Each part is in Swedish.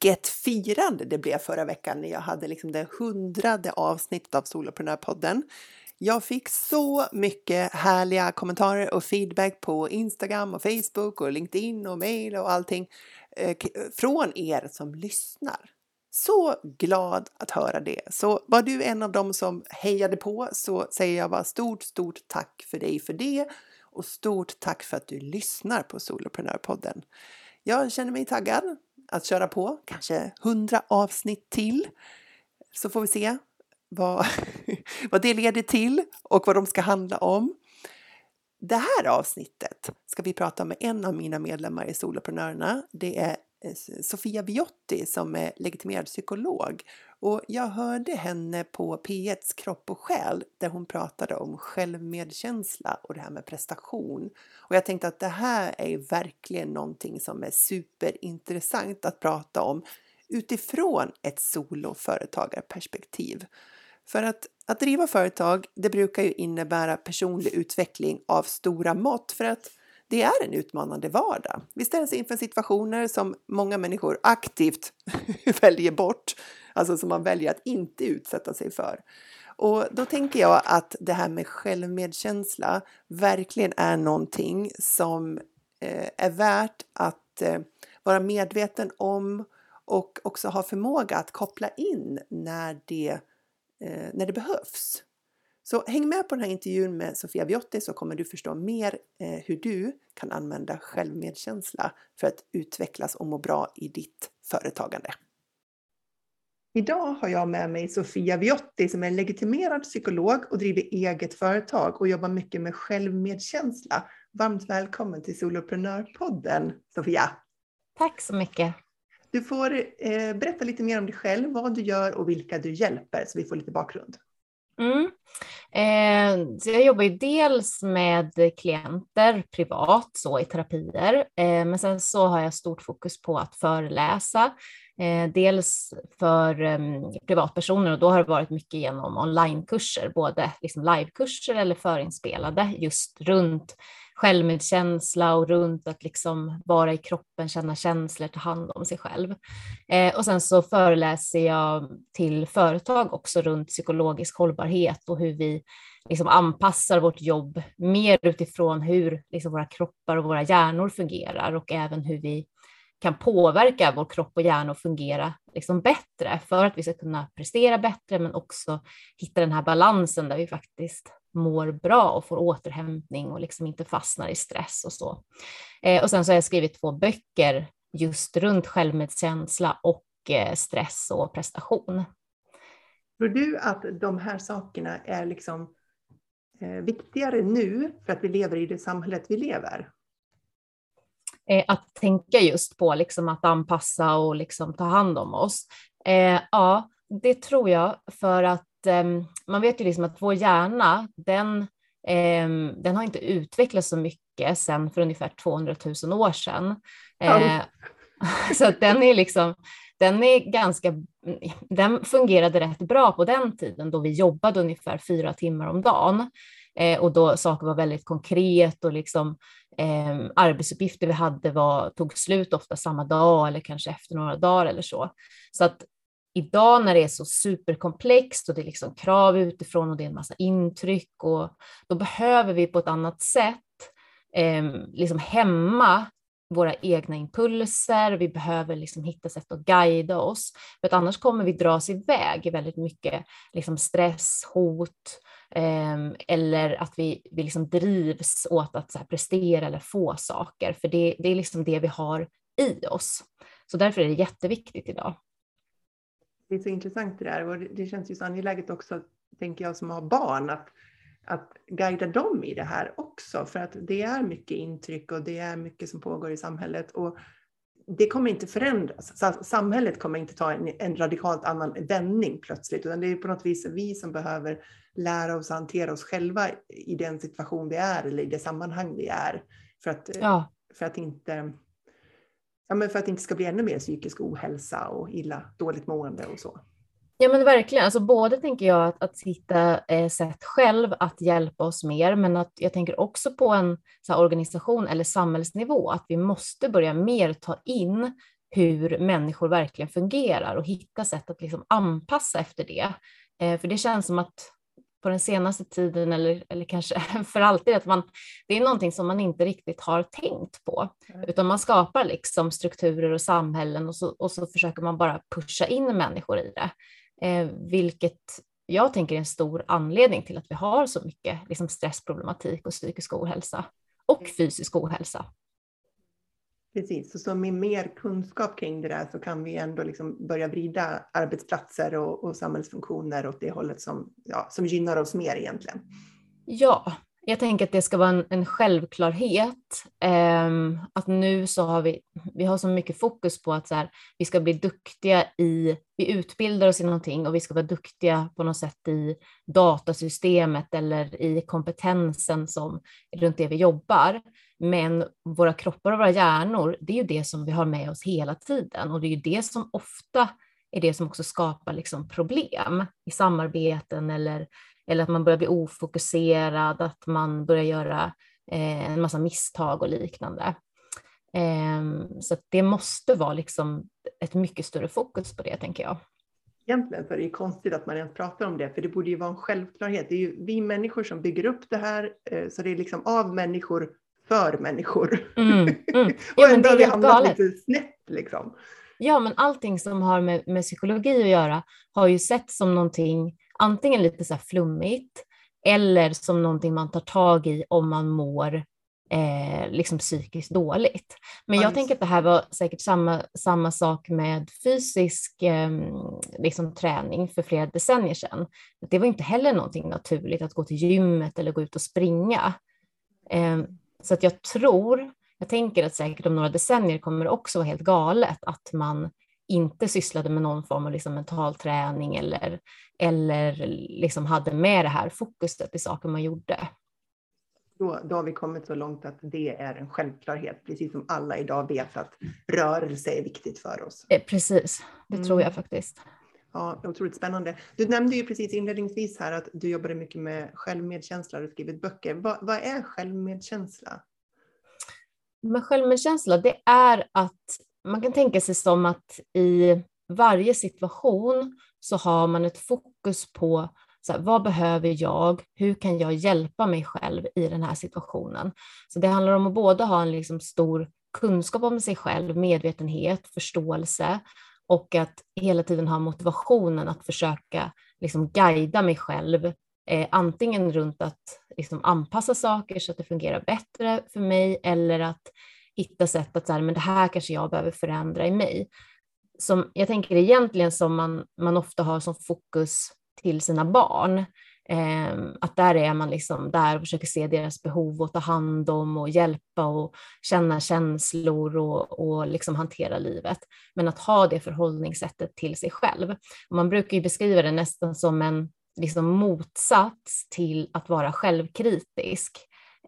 Vilket firande det blev förra veckan när jag hade liksom det hundrade avsnittet av Soloprenörpodden. Jag fick så mycket härliga kommentarer och feedback på Instagram och Facebook och LinkedIn och mail och allting eh, från er som lyssnar. Så glad att höra det. Så var du en av dem som hejade på så säger jag bara stort, stort tack för dig för det och stort tack för att du lyssnar på Soloprenörpodden. Jag känner mig taggad att köra på, kanske hundra avsnitt till. Så får vi se vad, vad det leder till och vad de ska handla om. Det här avsnittet ska vi prata med en av mina medlemmar i Soloprenörerna. Det är Sofia Biotti som är legitimerad psykolog och jag hörde henne på P1s Kropp och själ där hon pratade om självmedkänsla och det här med prestation. Och jag tänkte att det här är verkligen någonting som är superintressant att prata om utifrån ett soloföretagarperspektiv. För att, att driva företag, det brukar ju innebära personlig utveckling av stora mått för att det är en utmanande vardag. Vi ställs inför situationer som många människor aktivt väljer bort, alltså som man väljer att inte utsätta sig för. Och då tänker jag att det här med självmedkänsla verkligen är någonting som eh, är värt att eh, vara medveten om och också ha förmåga att koppla in när det, eh, när det behövs. Så häng med på den här intervjun med Sofia Viotti så kommer du förstå mer eh, hur du kan använda självmedkänsla för att utvecklas och må bra i ditt företagande. Idag har jag med mig Sofia Viotti som är legitimerad psykolog och driver eget företag och jobbar mycket med självmedkänsla. Varmt välkommen till Soloprenörpodden Sofia! Tack så mycket! Du får eh, berätta lite mer om dig själv, vad du gör och vilka du hjälper så vi får lite bakgrund. Mm. Eh, så jag jobbar ju dels med klienter privat, så i terapier, eh, men sen så har jag stort fokus på att föreläsa. Eh, dels för ehm, privatpersoner och då har det varit mycket genom onlinekurser, både liksom livekurser eller förinspelade, just runt självmedkänsla och runt att liksom vara i kroppen, känna känslor, ta hand om sig själv. Eh, och sen så föreläser jag till företag också runt psykologisk hållbarhet och hur vi liksom anpassar vårt jobb mer utifrån hur liksom våra kroppar och våra hjärnor fungerar och även hur vi kan påverka vår kropp och hjärna att fungera liksom bättre för att vi ska kunna prestera bättre men också hitta den här balansen där vi faktiskt mår bra och får återhämtning och liksom inte fastnar i stress och så. Eh, och sen så har jag skrivit två böcker just runt självmedkänsla och eh, stress och prestation. Tror du att de här sakerna är liksom eh, viktigare nu för att vi lever i det samhället vi lever? Eh, att tänka just på liksom att anpassa och liksom ta hand om oss. Eh, ja, det tror jag för att Ehm, man vet ju liksom att vår hjärna, den, ehm, den har inte utvecklats så mycket sedan för ungefär 200 000 år sedan. Ja. Eh, så att den är liksom, den är ganska, den fungerade rätt bra på den tiden då vi jobbade ungefär fyra timmar om dagen eh, och då saker var väldigt konkret och liksom eh, arbetsuppgifter vi hade var, tog slut ofta samma dag eller kanske efter några dagar eller så. Så att idag när det är så superkomplext och det är liksom krav utifrån och det är en massa intryck och då behöver vi på ett annat sätt eh, liksom hämma våra egna impulser, vi behöver liksom hitta sätt att guida oss, för att annars kommer vi dras iväg i väldigt mycket liksom stress, hot eh, Ehm, eller att vi, vi liksom drivs åt att så prestera eller få saker, för det, det är liksom det vi har i oss. Så därför är det jätteviktigt idag det är så intressant det där och det känns ju så angeläget också, tänker jag som har barn, att, att guida dem i det här också. För att det är mycket intryck och det är mycket som pågår i samhället. Och det kommer inte förändras. Samhället kommer inte ta en, en radikalt annan vändning plötsligt, utan det är på något vis vi som behöver lära oss att hantera oss själva i den situation vi är eller i det sammanhang vi är. För att, ja. för att inte ja, men för att det inte ska bli ännu mer psykisk ohälsa och illa, dåligt mående och så. Ja men verkligen, alltså både tänker jag att, att hitta eh, sätt själv att hjälpa oss mer, men att jag tänker också på en så här, organisation eller samhällsnivå, att vi måste börja mer ta in hur människor verkligen fungerar och hitta sätt att liksom anpassa efter det. Eh, för det känns som att på den senaste tiden eller, eller kanske för alltid, att man, det är någonting som man inte riktigt har tänkt på, utan man skapar liksom strukturer och samhällen och så, och så försöker man bara pusha in människor i det, eh, vilket jag tänker är en stor anledning till att vi har så mycket liksom stressproblematik och psykisk ohälsa och mm. fysisk ohälsa. Precis, så med mer kunskap kring det där så kan vi ändå liksom börja vrida arbetsplatser och, och samhällsfunktioner åt det hållet som, ja, som gynnar oss mer egentligen. Ja, jag tänker att det ska vara en, en självklarhet. Eh, att nu så har vi, vi har så mycket fokus på att så här, vi ska bli duktiga i, vi utbildar oss i någonting och vi ska vara duktiga på något sätt i datasystemet eller i kompetensen som runt det vi jobbar. Men våra kroppar och våra hjärnor, det är ju det som vi har med oss hela tiden och det är ju det som ofta är det som också skapar liksom problem i samarbeten eller, eller att man börjar bli ofokuserad, att man börjar göra eh, en massa misstag och liknande. Eh, så det måste vara liksom ett mycket större fokus på det, tänker jag. Egentligen så är det konstigt att man ens pratar om det, för det borde ju vara en självklarhet. Det är ju vi människor som bygger upp det här, eh, så det är liksom av människor för människor. Mm, mm. Ja, och ändå har vi hamnat galet. lite snett liksom. Ja, men allting som har med, med psykologi att göra har ju sett som någonting antingen lite så flummigt eller som någonting man tar tag i om man mår eh, liksom psykiskt dåligt. Men jag tänker att det här var säkert samma, samma sak med fysisk eh, liksom träning för flera decennier sedan. Det var inte heller någonting naturligt att gå till gymmet eller gå ut och springa. Eh, så att jag tror, jag tänker att säkert om några decennier kommer det också vara helt galet att man inte sysslade med någon form av liksom mental träning eller, eller liksom hade med det här fokuset i saker man gjorde. Då, då har vi kommit så långt att det är en självklarhet, precis som alla idag vet att rörelse är viktigt för oss. Eh, precis, det mm. tror jag faktiskt. Ja, otroligt spännande. Du nämnde ju precis inledningsvis här att du jobbade mycket med självmedkänsla och skrivit böcker. Vad, vad är självmedkänsla? Men självmedkänsla, det är att man kan tänka sig som att i varje situation så har man ett fokus på så här, vad behöver jag? Hur kan jag hjälpa mig själv i den här situationen? Så det handlar om att både ha en liksom stor kunskap om sig själv, medvetenhet, förståelse och att hela tiden ha motivationen att försöka liksom guida mig själv, eh, antingen runt att liksom anpassa saker så att det fungerar bättre för mig eller att hitta sätt att så här, men det här kanske jag behöver förändra i mig. Som jag tänker egentligen som man, man ofta har som fokus till sina barn. Eh, att där är man liksom där och försöker se deras behov och ta hand om och hjälpa och känna känslor och, och liksom hantera livet. Men att ha det förhållningssättet till sig själv. Och man brukar ju beskriva det nästan som en liksom motsats till att vara självkritisk,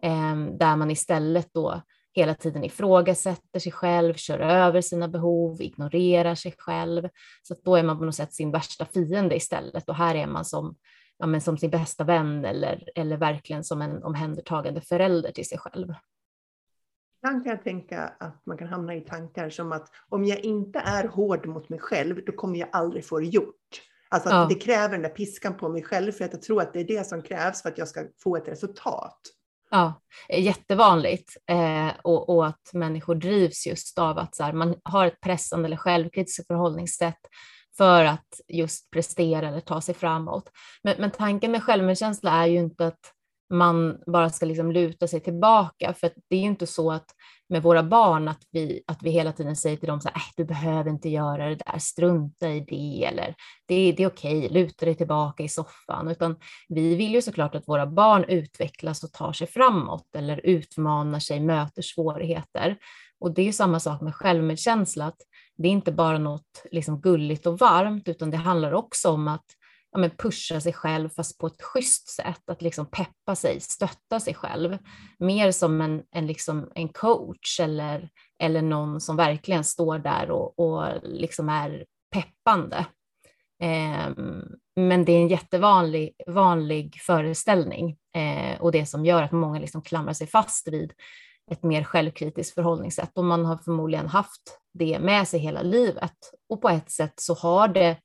eh, där man istället då hela tiden ifrågasätter sig själv, kör över sina behov, ignorerar sig själv. Så då är man på något sätt sin värsta fiende istället och här är man som ja, men som sin bästa vän eller, eller verkligen som en omhändertagande förälder till sig själv. Ibland kan jag tänka att man kan hamna i tankar som att om jag inte är hård mot mig själv, då kommer jag aldrig få det gjort. Alltså att ja. det kräver den där piskan på mig själv för att jag tror att det är det som krävs för att jag ska få ett resultat. Ja, eh, jättevanligt eh, och, och, att människor drivs just av att så här, man har ett pressande eller självkritiskt förhållningssätt för att just prestera eller ta sig framåt. Men, men tanken med självmedkänsla är ju inte att man bara ska liksom luta sig tillbaka. För det är ju inte så att med våra barn att vi, att vi hela tiden säger till dem så här, äh, du behöver inte göra det där, strunta i det eller det, det är okej, luta dig tillbaka i soffan, utan vi vill ju såklart att våra barn utvecklas och tar sig framåt eller utmanar sig, möter svårigheter. Och det är ju samma sak med självmedkänsla, att det är inte bara något liksom gulligt och varmt, utan det handlar också om att ja, men pusha sig själv fast på ett schysst sätt, att liksom peppa sig, stötta sig själv. Mer som en, en, liksom en coach eller, eller någon som verkligen står där och, och liksom är peppande. Eh, men det är en jättevanlig vanlig föreställning eh, och det som gör att många liksom klamrar sig fast vid ett mer självkritiskt förhållningssätt och man har förmodligen haft det med sig hela livet och på ett sätt så har det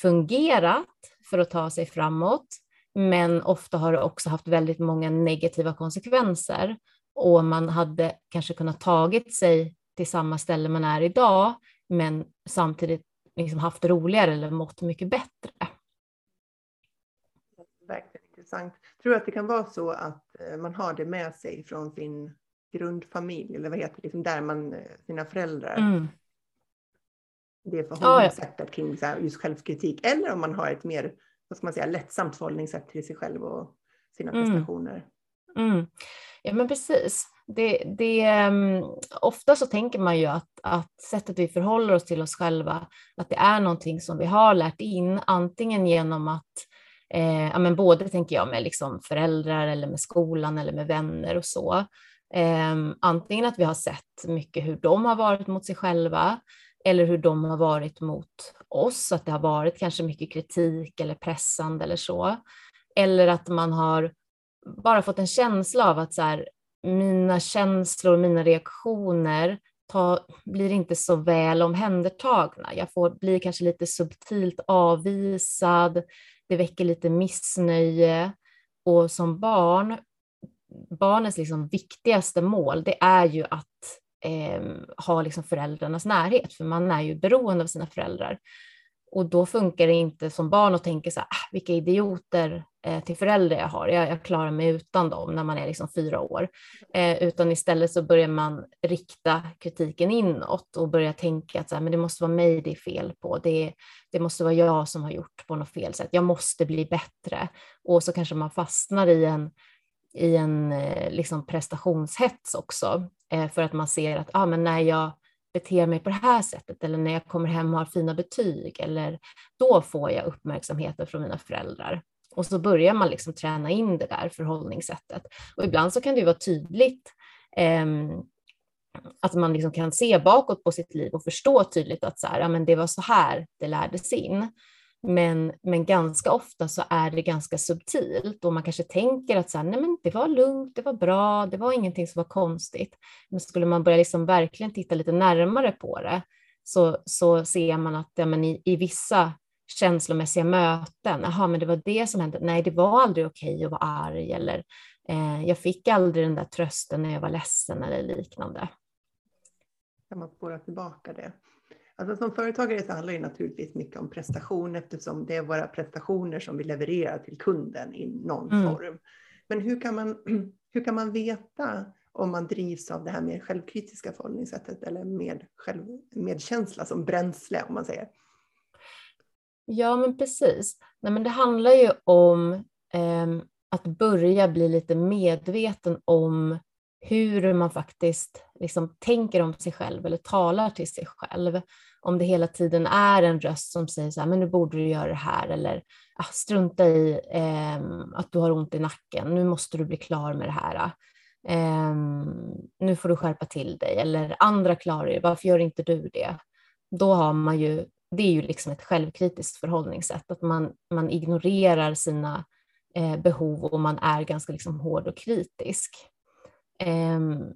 fungerat för att ta sig framåt, men ofta har det också haft väldigt många negativa konsekvenser och man hade kanske kunnat tagit sig till samma ställe man är idag, men samtidigt liksom haft roligare eller mått mycket bättre. Verkligen intressant. Tror du att det kan vara så att eh, man har det med sig från sin grundfamilj eller vad heter det, liksom där man, eh, sina föräldrar mm det förhållningssättet ja, ja. kring så här, just självkritik. Eller om man har ett mer vad ska man säga, lättsamt förhållningssätt till sig själv och sina mm. prestationer. Mm. Ja men precis. Det, det, um, ofta så tänker man ju att, att sättet vi förhåller oss till oss själva, att det är någonting som vi har lärt in, antingen genom att eh, ja, men både tänker jag med liksom föräldrar eller med skolan eller med vänner och så. Eh, antingen att vi har sett mycket hur de har varit mot sig själva eller hur de har varit mot oss, att det har varit kanske mycket kritik eller pressande eller så. Eller att man har bara fått en känsla av att så här, mina känslor, mina reaktioner ta, blir inte så väl omhändertagna. Jag får, blir kanske lite subtilt avvisad, det väcker lite missnöje. Och som barn, barnens liksom viktigaste mål, det är ju att eh, ha liksom föräldrarnas närhet, för man är ju beroende av sina föräldrar. Och då funkar det inte som barn att tänka så här, ah, vilka idioter eh, till föräldrar jag har, jag, jag, klarar mig utan dem när man är liksom fyra år. Eh, utan istället så börjar man rikta kritiken inåt och börja tänka att så här, men det måste vara mig det är fel på, det, det måste vara jag som har gjort på något fel sätt, jag måste bli bättre. Och så kanske man fastnar i en i en eh, liksom prestationshets också, eh, för att man ser att ah, men när jag beter mig på det här sättet eller när jag kommer hem och har fina betyg eller då får jag uppmärksamheten från mina föräldrar. Och så börjar man liksom träna in det där förhållningssättet. Och ibland så kan det ju vara tydligt eh, att man liksom kan se bakåt på sitt liv och förstå tydligt att så här, ja, men det var så här det lärdes in. Men, men ganska ofta så är det ganska subtilt och man kanske tänker att så här, nej men det var lugnt, det var bra, det var ingenting som var konstigt. Men skulle man börja liksom verkligen titta lite närmare på det så, så ser man att ja, men i, i vissa känslomässiga möten, jaha men det var det som hände, nej det var aldrig okej att vara arg eller eh, jag fick aldrig den där trösten när jag var ledsen eller liknande. Kan man spåra tillbaka det? Alltså som företagare så handlar det naturligtvis mycket om prestation eftersom det är våra prestationer som vi levererar till kunden i någon mm. form. Men hur kan, man, hur kan man veta om man drivs av det här mer självkritiska förhållningssättet eller med själv, medkänsla som bränsle om man säger? Ja, men precis. Nej, men det handlar ju om eh, att börja bli lite medveten om hur man faktiskt liksom tänker om sig själv eller talar till sig själv om det hela tiden är en röst som säger så här, men nu borde du göra det här eller ah, strunta i eh, att du har ont i nacken, nu måste du bli klar med det här. Eh, nu får du skärpa till dig eller andra klarar det, varför gör inte du det? Då har man ju, det är ju liksom ett självkritiskt förhållningssätt, att man, man ignorerar sina eh, behov och man är ganska liksom hård och kritisk. Ehm,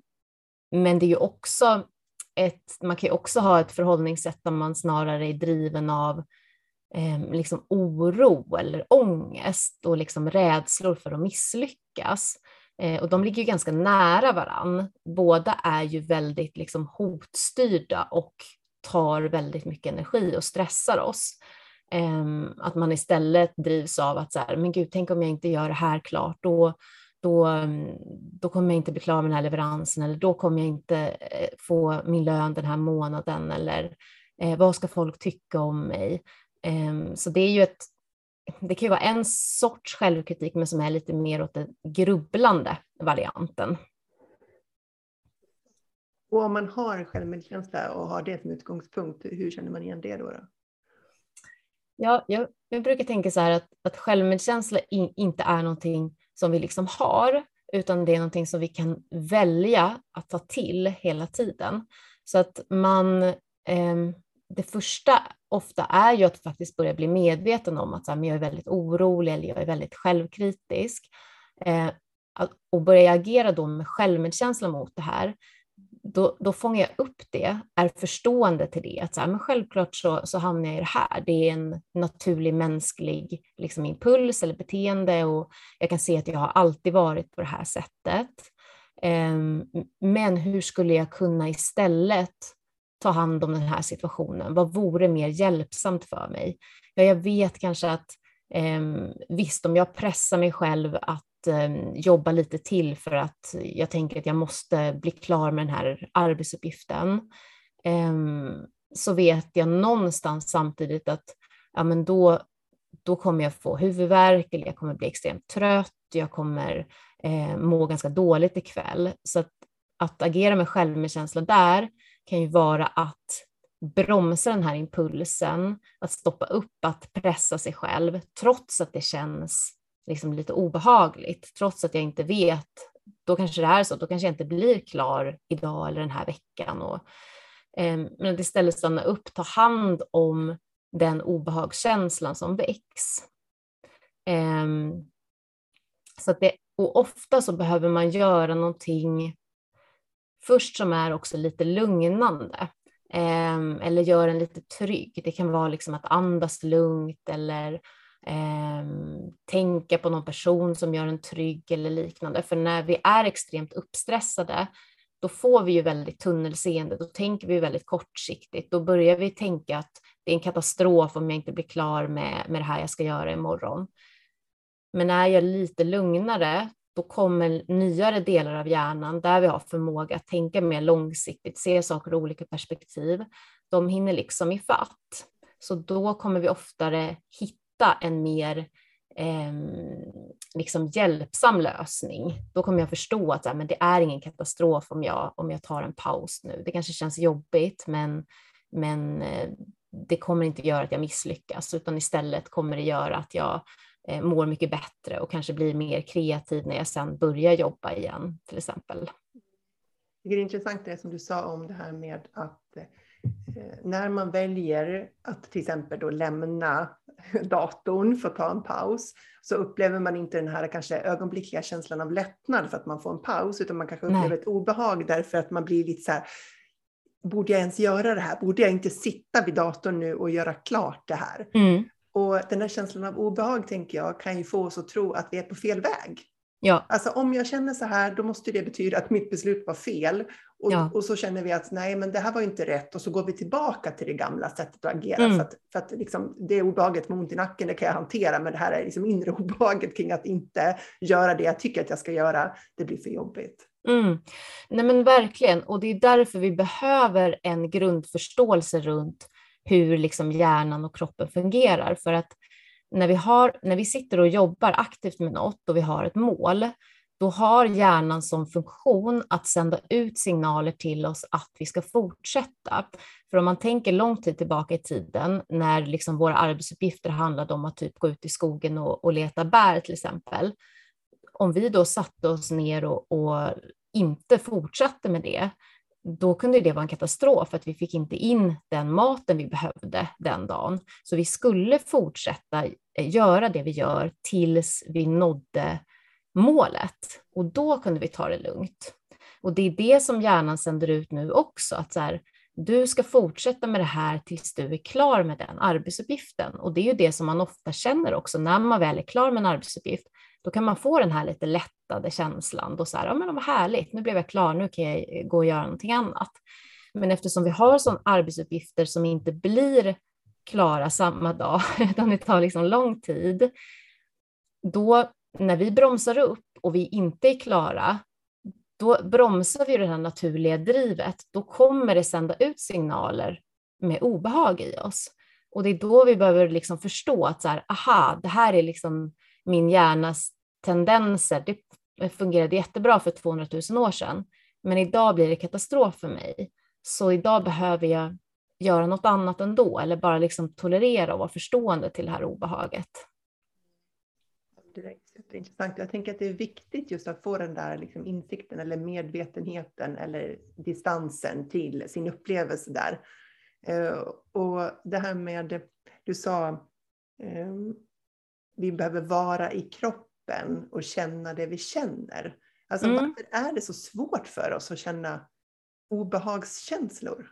men det är ju också ett, man kan ju också ha ett förhållningssätt där man snarare är driven av eh, liksom oro eller ångest och liksom rädslor för att misslyckas. Eh, och de ligger ju ganska nära varann. Båda är ju väldigt liksom hotstyrda och tar väldigt mycket energi och stressar oss. Eh, att man istället drivs av att så här, men gud, tänk om jag inte gör det här klart, då, då, mm, då kommer jag inte bli klar med den här leveransen eller då kommer jag inte eh, få min lön den här månaden eller eh, vad ska folk tycka om mig? Um, så det är ju ett, det kan ju vara en sorts självkritik men som är lite mer åt den grubblande varianten. Och om man har självmedkänsla och har det som utgångspunkt, hur känner man igen det då? då? Ja, jag, jag, brukar tänka så här att, att självmedkänsla in, inte är någonting som vi liksom har, utan det är någonting som vi kan välja att ta till hela tiden. Så att man, eh, det första ofta är ju att faktiskt börja bli medveten om att så här, jag är väldigt orolig eller jag är väldigt självkritisk. Eh, och börja agera då med självmedkänsla mot det här då, då fångar jag upp det, är förstående till det. Att så här, men självklart så, så hamnar jag i det här. Det är en naturlig mänsklig liksom, impuls eller beteende och jag kan se att jag har alltid varit på det här sättet. Um, men hur skulle jag kunna istället ta hand om den här situationen? Vad vore mer hjälpsamt för mig? Ja, jag vet kanske att um, visst, om jag pressar mig själv att Ehm, jobba lite till för att jag tänker att jag måste bli klar med den här arbetsuppgiften. Eh, så vet jag någonstans samtidigt att ja, men då, då kommer jag få huvudvärk eller jag kommer bli extremt trött, jag kommer eh, må ganska dåligt ikväll. Så att, att agera med självmedkänsla där kan ju vara att bromsa den här impulsen, att stoppa upp, att pressa sig själv, trots att det känns liksom lite obehagligt, trots att jag inte vet. Då kanske det är så, då kanske jag inte blir klar idag eller den här veckan. Och, eh, men att istället stanna upp, ta hand om den obehagskänslan som väcks. Eh, så att det, och ofta så behöver man göra någonting först som är också lite lugnande. Eh, eller gör en lite trygg. Det kan vara liksom att andas lugnt eller eh, tänka på någon person som gör en trygg eller liknande. För när vi är extremt uppstressade, då får vi ju väldigt tunnelseende, då tänker vi väldigt kortsiktigt. Då börjar vi tänka att det är en katastrof om jag inte blir klar med, med det här jag ska göra imorgon. Men är jag lite lugnare, då kommer nyare delar av hjärnan där vi har förmåga att tänka mer långsiktigt, se saker ur olika perspektiv. De hinner liksom i fatt. Så då kommer vi oftare hitta hitta en mer eh, liksom hjälpsam lösning, då kommer jag förstå att men det är ingen katastrof om jag, om jag tar en paus nu. Det kanske känns jobbigt, men, men eh, det kommer inte göra att jag misslyckas, utan istället kommer det göra att jag eh, mår mycket bättre och kanske blir mer kreativ när jag sen börjar jobba igen, till exempel. Det är intressant det som du sa om det här med att eh, när man väljer att till exempel då lämna datorn för att ta en paus så upplever man inte den här kanske ögonblickliga känslan av lättnad för att man får en paus utan man kanske upplever Nej. ett obehag därför att man blir lite så här Borde jag ens göra det här? Borde jag inte sitta vid datorn nu och göra klart det här? Mm. Och den här känslan av obehag tänker jag kan ju få oss att tro att vi är på fel väg. Ja. Alltså om jag känner så här, då måste det betyda att mitt beslut var fel. Och, ja. och så känner vi att nej, men det här var inte rätt. Och så går vi tillbaka till det gamla sättet att agera. Mm. För att, för att liksom, det obehaget med ont i nacken, det kan jag hantera. Men det här är liksom inre obehaget kring att inte göra det jag tycker att jag ska göra. Det blir för jobbigt. Mm. Nej men verkligen, och det är därför vi behöver en grundförståelse runt hur liksom hjärnan och kroppen fungerar. För att när vi, har, när vi sitter och jobbar aktivt med något och vi har ett mål, då har hjärnan som funktion att sända ut signaler till oss att vi ska fortsätta. För om man tänker lång tid tillbaka i tiden, när liksom våra arbetsuppgifter handlade om att typ gå ut i skogen och, och leta bär till exempel, om vi då satte oss ner och, och inte fortsatte med det, då kunde det vara en katastrof för att vi fick inte in den maten vi behövde den dagen. Så vi skulle fortsätta eh, göra det vi gör tills vi nådde målet och då kunde vi ta det lugnt. Och det är det som hjärnan sänder ut nu också, att så här, du ska fortsätta med det här tills du är klar med den arbetsuppgiften. Och det är ju det som man ofta känner också när man väl är klar med en arbetsuppgift. Då kan man få den här lite lättade känslan. Då så här, ja men vad härligt, nu blev jag klar, nu kan jag gå och göra någonting annat. Men eftersom vi har sådana arbetsuppgifter som inte blir klara samma dag, utan det tar liksom lång tid. Då när vi bromsar upp och vi inte är klara, då bromsar vi det här naturliga drivet. Då kommer det sända ut signaler med obehag i oss. Och det är då vi behöver liksom förstå att så här, aha, det här är liksom min hjärnas tendenser. Det fungerade jättebra för 200 000 år sedan, men idag blir det katastrof för mig. Så idag behöver jag göra något annat ändå, eller bara liksom tolerera och vara förstående till det här obehaget. Direkt, superintressant. Jag tänker att det är viktigt just att få den där liksom insikten eller medvetenheten eller distansen till sin upplevelse där. Uh, och det här med, du sa, um, vi behöver vara i kroppen och känna det vi känner. Alltså mm. varför är det så svårt för oss att känna obehagskänslor?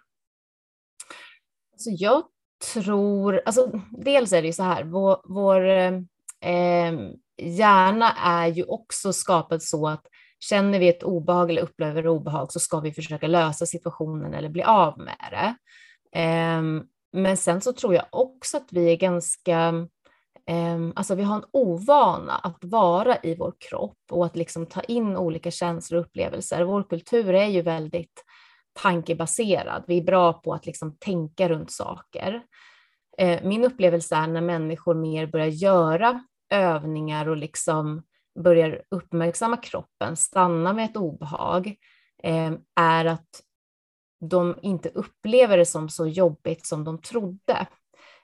Alltså jag tror, alltså dels är det ju så här, vår, vår eh, hjärna är ju också skapad så att känner vi ett obehag eller upplever obehag så ska vi försöka lösa situationen eller bli av med det. Eh, men sen så tror jag också att vi är ganska, eh, alltså vi har en ovana att vara i vår kropp och att liksom ta in olika känslor och upplevelser. Vår kultur är ju väldigt tankebaserad. Vi är bra på att liksom tänka runt saker. Ehm, min upplevelse är när människor mer börjar göra övningar och liksom börjar uppmärksamma kroppen, stanna med ett obehag, eh, är att de inte upplever det som så jobbigt som de trodde.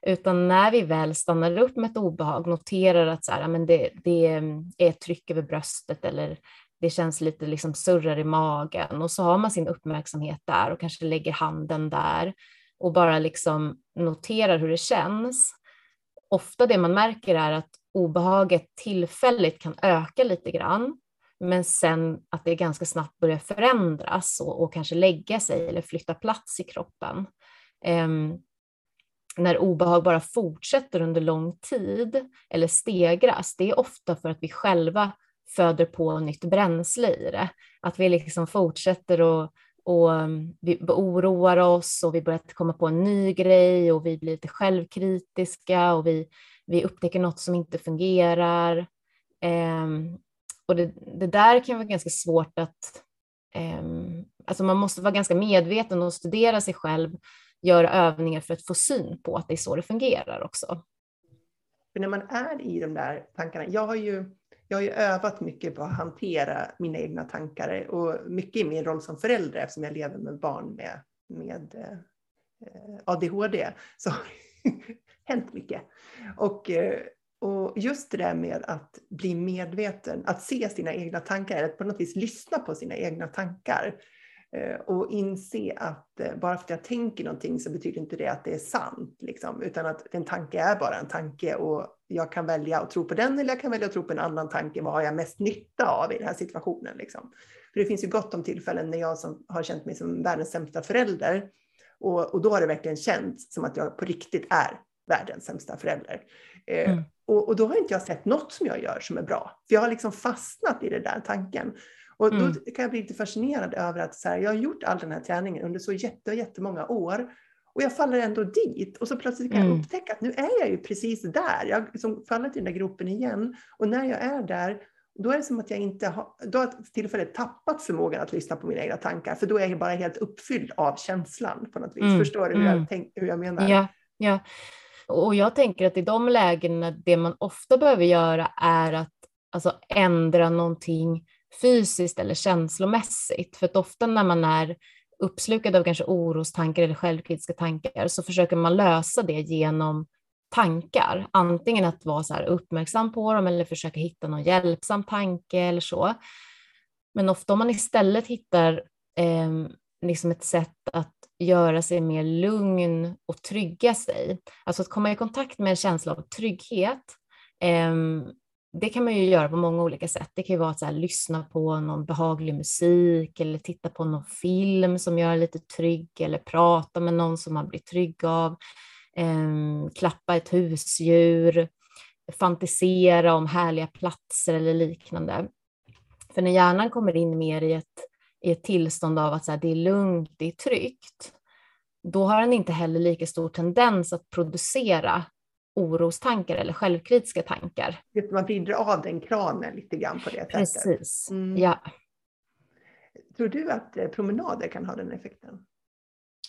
Utan när vi väl stannar upp med ett obehag, noterar att så här, men det, det är ett tryck över bröstet eller det känns lite liksom surrar i magen och så har man sin uppmärksamhet där och kanske lägger handen där och bara liksom noterar hur det känns. Ofta det man märker är att obehaget tillfälligt kan öka lite grann, men sen att det ganska snabbt börjar förändras och, och kanske lägga sig eller flytta plats i kroppen. Um, när obehag bara fortsätter under lång tid eller stegras, det är ofta för att vi själva föder på nytt bränsle i det. Att vi liksom fortsätter och, och ehm, vi oroar oss och vi börjar komma på en ny grej och vi blir lite självkritiska och vi, vi upptäcker något som inte fungerar. Eh, och det, det, där kan vara ganska svårt att... Eh, alltså man måste vara ganska medveten och studera sig själv, göra övningar för att få syn på att det är så det fungerar också. För när man är i de där tankarna, jag har ju jag har ju övat mycket på att hantera mina egna tankar och mycket i min roll som förälder eftersom jag lever med barn med, med eh, eh ADHD. Så hänt mycket. Och, eh, och just det där med att bli medveten, att se sina egna tankar, att på något vis lyssna på sina egna tankar. Eh, och inse att eh, bara för att jag tänker någonting så betyder inte det att det är sant. Liksom, utan att en tanke är bara en tanke och jag kan välja att tro på den eller jag kan välja att tro på en annan tanke. Vad har jag mest nytta av i den här situationen? Liksom. För det finns ju gott om tillfällen när jag som har känt mig som världens sämsta förälder och, och då har det verkligen känts som att jag på riktigt är världens sämsta förälder. Eh, mm. och, och, då har inte jag sett något som jag gör som är bra. För jag har liksom fastnat i den där tanken. Och då mm. kan jag bli lite fascinerad över att så här, jag har gjort all den här träningen under så jätte, jättemånga år. Och jag faller ändå dit. Och så plötsligt kan mm. jag upptäcka att nu är jag ju precis där. Jag har liksom fallit i den där gropen igen. Och när jag är där, då är det som att jag inte har, då har tillfället tappat förmågan att lyssna på mina egna tankar. För då är jag bara helt uppfylld av känslan på något vis. Mm. Förstår du hur, jag mm. tänk, hur jag menar? Ja, ja. Och jag tänker att i de lägena, det man ofta behöver göra är att alltså, ändra någonting fysiskt eller känslomässigt. För att ofta när man är uppslukad av kanske orostankar eller självkritiska tankar så försöker man lösa det genom tankar. Antingen att vara så här uppmärksam på dem eller försöka hitta någon hjälpsam tanke eller så. Men ofta om man istället hittar eh, liksom ett sätt att göra sig mer lugn och trygga sig, alltså att komma i kontakt med en känsla av trygghet, eh, det kan man ju göra på många olika sätt. Det kan ju vara att så här, lyssna på någon behaglig musik eller titta på någon film som gör en lite trygg eller prata med någon som man blir trygg av. Eh, klappa ett husdjur, fantisera om härliga platser eller liknande. För när hjärnan kommer in mer i ett, i ett tillstånd av att så här, det är lugnt, det är tryggt, då har den inte heller lika stor tendens att producera orostankar eller självkritiska tankar. Man vrider av den kranen lite grann på det sättet. Precis, mm. ja. Tror du att eh, promenader kan ha den effekten?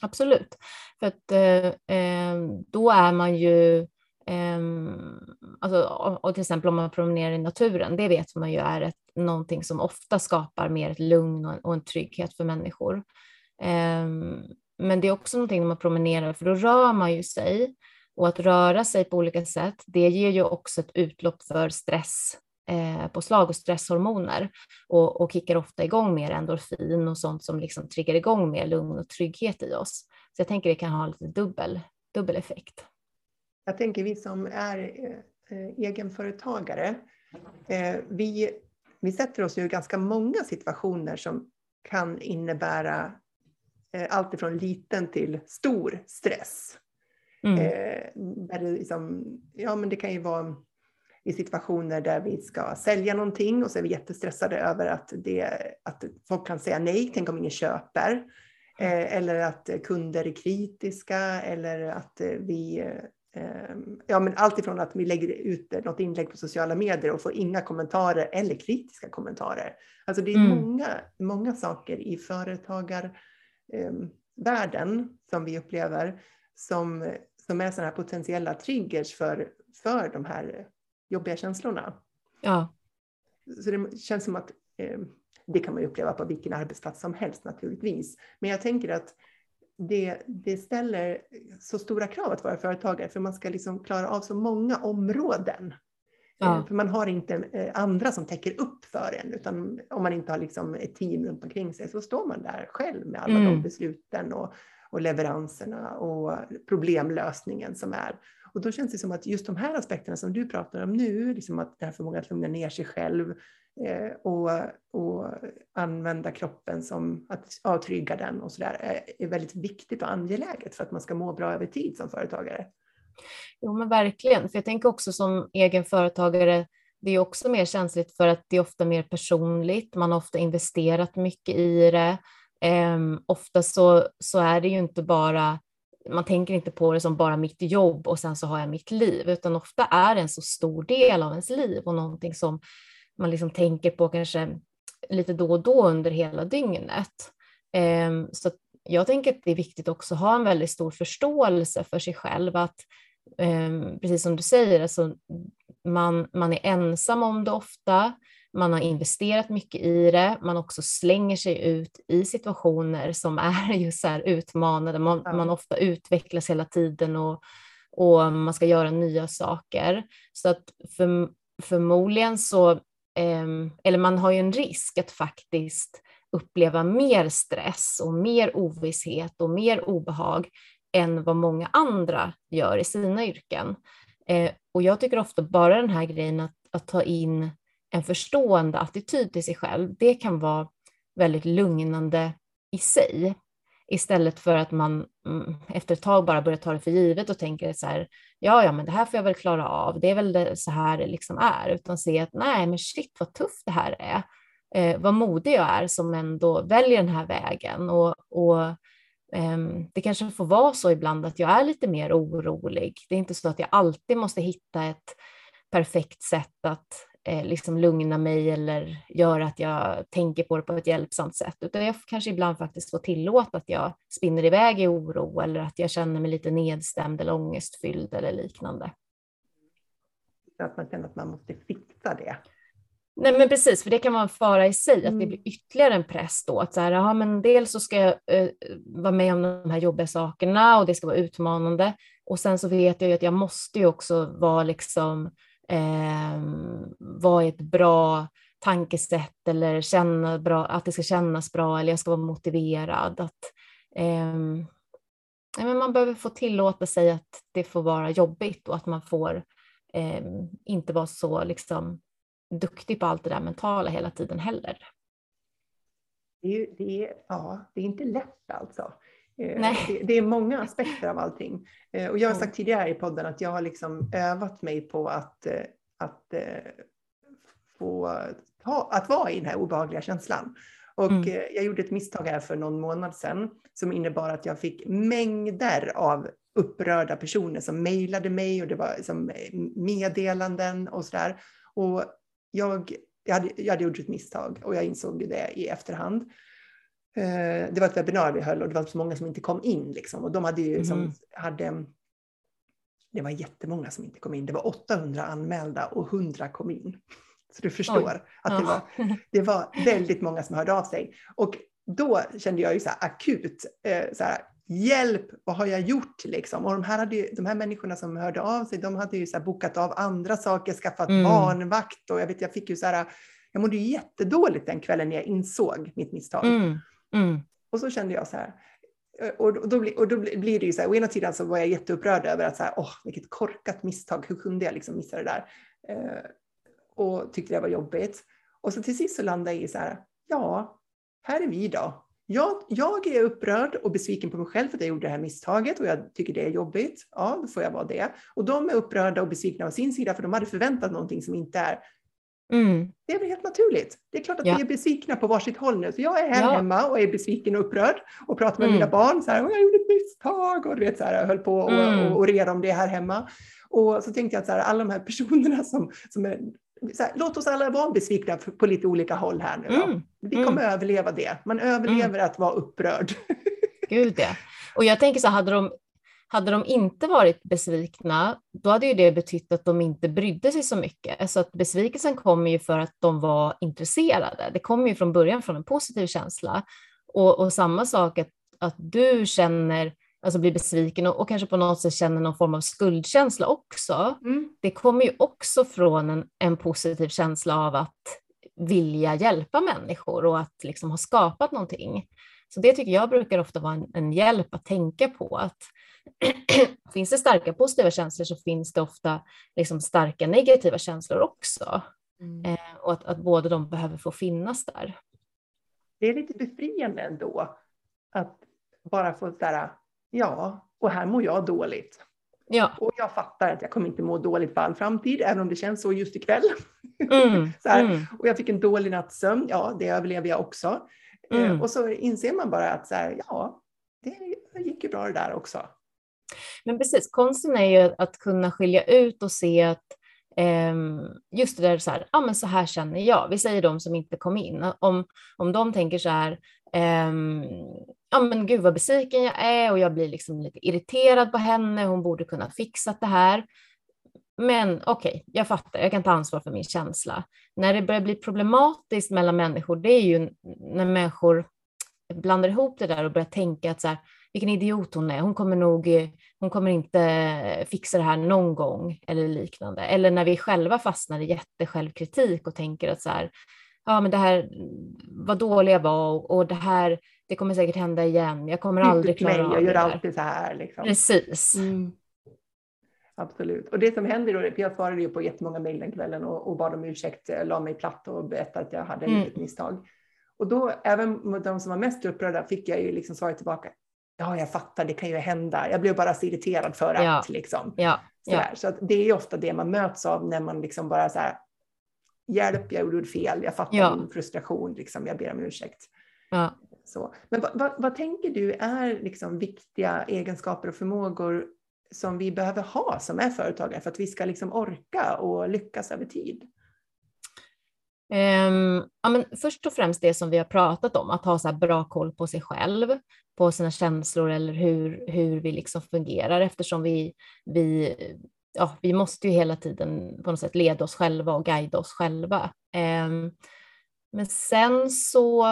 Absolut, för att eh, eh då är man ju Ehm, alltså, och till exempel om man promenerar i naturen, det vet man ju är ett, någonting som ofta skapar mer ett lugn och, och en trygghet för människor. Ehm, men det är också någonting när man promenerar, för då rör man ju sig och att röra sig på olika sätt, det ger ju också ett utlopp för stress eh, på slag och stresshormoner och, och kickar ofta igång mer endorfin och sånt som liksom triggar igång mer lugn och trygghet i oss. Så jag tänker det kan ha lite dubbel, dubbel effekt. Jag tänker vi som är eh, egenföretagare, eh, vi, vi sätter oss i ganska många situationer som kan innebära eh, allt ifrån liten till stor stress. Mm. Där det, liksom, ja, men det kan ju vara i situationer där vi ska sälja någonting och så är vi jättestressade över att, det, att folk kan säga nej, tänk om ingen köper. Eh, eller att kunder är kritiska eller att vi Ja, men allt ifrån att vi lägger ut något inlägg på sociala medier och får inga kommentarer eller kritiska kommentarer. Alltså det är mm. många, många saker i företagarvärlden eh, som vi upplever som, som är sådana här potentiella triggers för, för de här jobbiga känslorna. Ja. Så det känns som att eh, det kan man uppleva på vilken arbetsplats som helst naturligtvis. Men jag tänker att det, det ställer så stora krav att vara företagare för man ska liksom klara av så många områden. Ja. Eh, för man har inte eh, andra som täcker upp för en, utan om man inte har liksom ett team runt omkring sig så står man där själv med alla mm. de besluten och, och leveranserna och problemlösningen som är. Och då känns det som att just de här aspekterna som du pratar om nu, liksom att det här förmågan att lugna ner sig själv Eh, och, och använda kroppen som att ja, trygga den och sådär, är, är väldigt viktigt och angeläget för att man ska må bra över tid som företagare. Jo men verkligen, för jag tänker också som egen företagare, det är också mer känsligt för att det är ofta mer personligt, man har ofta investerat mycket i det. Um, ofta så, så är det ju inte bara man tänker inte på det som bara mitt jobb och sen så har jag mitt liv, utan ofta är det en så stor del av ens liv och någonting som man liksom tänker på kanske lite då och då under hela dygnet. Um, så jag tänker att det är viktigt också att ha en väldigt stor förståelse för sig själv, att um, precis som du säger, alltså, man, man är ensam om det ofta, man har investerat mycket i det, man också slänger sig ut i situationer som är just så här utmanande, man, ja. man ofta utvecklas hela tiden och, och man ska göra nya saker. Så att för, förmodligen så, Ehm, eller man har ju en risk att faktiskt uppleva mer stress och mer ovisshet och mer obehag än vad många andra gör i sina yrken. Eh, och jag tycker ofta bara den här grejen att, att ta in en förstående attityd till sig själv, det kan vara väldigt lugnande i sig. Istället för att man mm, efter ett tag bara börjar ta det för givet och tänker så här, ja, ja, men det här får jag väl klara av, det är väl det, så här det liksom är, utan se att nej, men shit vad tufft det här är, eh, vad modig jag är som ändå väljer den här vägen. Och, och eh, det kanske får vara så ibland att jag är lite mer orolig. Det är inte så att jag alltid måste hitta ett perfekt sätt att eh, liksom lugna mig eller göra att jag tänker på det på ett hjälpsamt sätt, utan jag kanske ibland faktiskt får tillåta att jag spinner iväg i oro eller att jag känner mig lite nedstämd eller ångestfylld eller liknande. Att man känner att man måste fixa det. Nej men precis, för det kan vara en fara i sig, att det mm. blir ytterligare en press då. Att så här, aha, men dels så ska jag eh, vara med om de här jobbiga sakerna och det ska vara utmanande. Och sen så vet jag ju att jag måste ju också vara liksom eh, vad är ett bra tankesätt eller känna bra, att det ska kännas bra eller jag ska vara motiverad. Att, eh, men man behöver få tillåta sig att det får vara jobbigt och att man får eh, inte vara så liksom, duktig på allt det där mentala hela tiden heller. Det är, det är, ja, det är inte lätt alltså. Eh, det, det, är många aspekter av allting. Eh, och jag har sagt tidigare i podden att jag har liksom övat mig på att, eh, att få ta, att vara i den här obehagliga känslan. Och mm. jag gjorde ett misstag här för någon månad sedan som innebar att jag fick mängder av upprörda personer som mejlade mig och det var liksom meddelanden och sådär. Och jag, jag, hade, jag hade gjort ett misstag och jag insåg det i efterhand. Eh, det var ett webbinarium vi höll och det var så många som inte kom in liksom. Och de hade ju som mm. hade det var jättemånga som inte kom in. Det var 800 anmälda och 100 kom in. Så du förstår Oj. att det, var, det var väldigt många som hörde av sig. Och då kände jag ju så akut, eh, så här, hjälp, vad har jag gjort liksom? Och de här, hade ju, de här människorna som hörde av sig, de hade ju så bokat av andra saker, skaffat mm. barnvakt och jag vet, jag fick ju så här, jag mådde ju jättedåligt den kvällen när jag insåg mitt misstag. Mm. Mm. Och så kände jag så här, och då, och då blir det ju så här, å ena sidan så var jag jätteupprörd över att så här, åh, vilket korkat misstag, hur kunde jag liksom missa det där? Eh, och tyckte det var jobbigt. Och så till sist så landade jag i så här, ja, här är vi då. Jag, jag är upprörd och besviken på mig själv för att jag gjorde det här misstaget och jag tycker det är jobbigt. Ja, då får jag vara det. Och de är upprörda och besvikna av sin sida för de hade förväntat någonting som inte är. Mm. Det är väl helt naturligt. Det är klart att ja. vi är besvikna på varsitt håll nu. Så jag är här ja. hemma och är besviken och upprörd och pratar med mm. mina barn så här, jag gjorde ett misstag och du vet så här, höll på och, mm. och, och reda om det här hemma. Och så tänkte jag att så här, alla de här personerna som, som är här, låt oss alla vara besvikna på lite olika håll här nu. Mm. Vi kommer mm. överleva det. Man överlever mm. att vara upprörd. Gud ja. Och jag tänker så hade de, hade de inte varit besvikna, då hade ju det betytt att de inte brydde sig så mycket. Alltså att besvikelsen kommer ju för att de var intresserade. Det kommer ju från början från en positiv känsla. Och, och samma sak att, att du känner alltså blir besviken och, och, kanske på något sätt känner någon form av skuldkänsla också. Mm. Det kommer ju också från en, en positiv känsla av att vilja hjälpa människor och att liksom ha skapat någonting. Så det tycker jag brukar ofta vara en, en hjälp att tänka på. att Finns det starka positiva känslor så finns det ofta liksom starka negativa känslor också. Mm. Eh, och att, att båda de behöver få finnas där. Det är lite befriande ändå att bara få så ja, och här mår jag dåligt. Ja. Och jag fattar att jag kommer inte må dåligt för all framtid, även om det känns så just ikväll. Mm. så mm. Och jag fick en dålig natts sömn, ja det överlever jag också. Eh, mm. och så inser man bara att så här, ja, det gick ju bra det där också. Men precis, konsten är ju att kunna skilja ut och se att ehm, just det där så här, ja men så här känner jag. Vi säger de som inte kom in. Om, om de tänker så här, um, ja men gud vad besviken jag är och jag blir liksom lite irriterad på henne, hon borde kunna fixa det här. Men okej, okay, jag fattar, jag kan ta ansvar för min känsla. När det börjar bli problematiskt mellan människor, det är ju när människor blandar ihop det där och börjar tänka att så här, vilken idiot hon är, hon kommer nog, hon kommer inte fixa det här någon gång eller liknande. Eller när vi själva fastnar i jättesjälvkritik och tänker att så här, ja men det här, vad dålig jag var och, och det här, det kommer säkert hända igen. Jag kommer aldrig klara av det. Jag gör alltid så här. Liksom. Precis. Mm. Absolut. Och det som händer då, jag svarade ju på jättemånga mejl den kvällen och, och bad om ursäkt, la mig platt och berättade att jag hade mm. ett misstag. Och då, även de som var mest upprörda, fick jag ju liksom svaret tillbaka. Ja, jag fattar, det kan ju hända. Jag blev bara så irriterad för att ja. liksom. Ja. Ja. Så att det är ofta det man möts av när man liksom bara så här, hjälp, jag gjorde fel, jag fattar ja. din frustration, liksom, jag ber om ursäkt. Ja. Så. Men vad, vad, vad, tänker du är liksom viktiga egenskaper och förmågor som vi behöver ha som är företagare för att vi ska liksom orka och lyckas över tid? Um, ja, men först och främst det som vi har pratat om, att ha så bra koll på sig själv, på sina känslor eller hur, hur vi liksom fungerar eftersom vi, vi ja, vi måste ju hela tiden på något sätt leda oss själva och guida oss själva. Um, men sen så,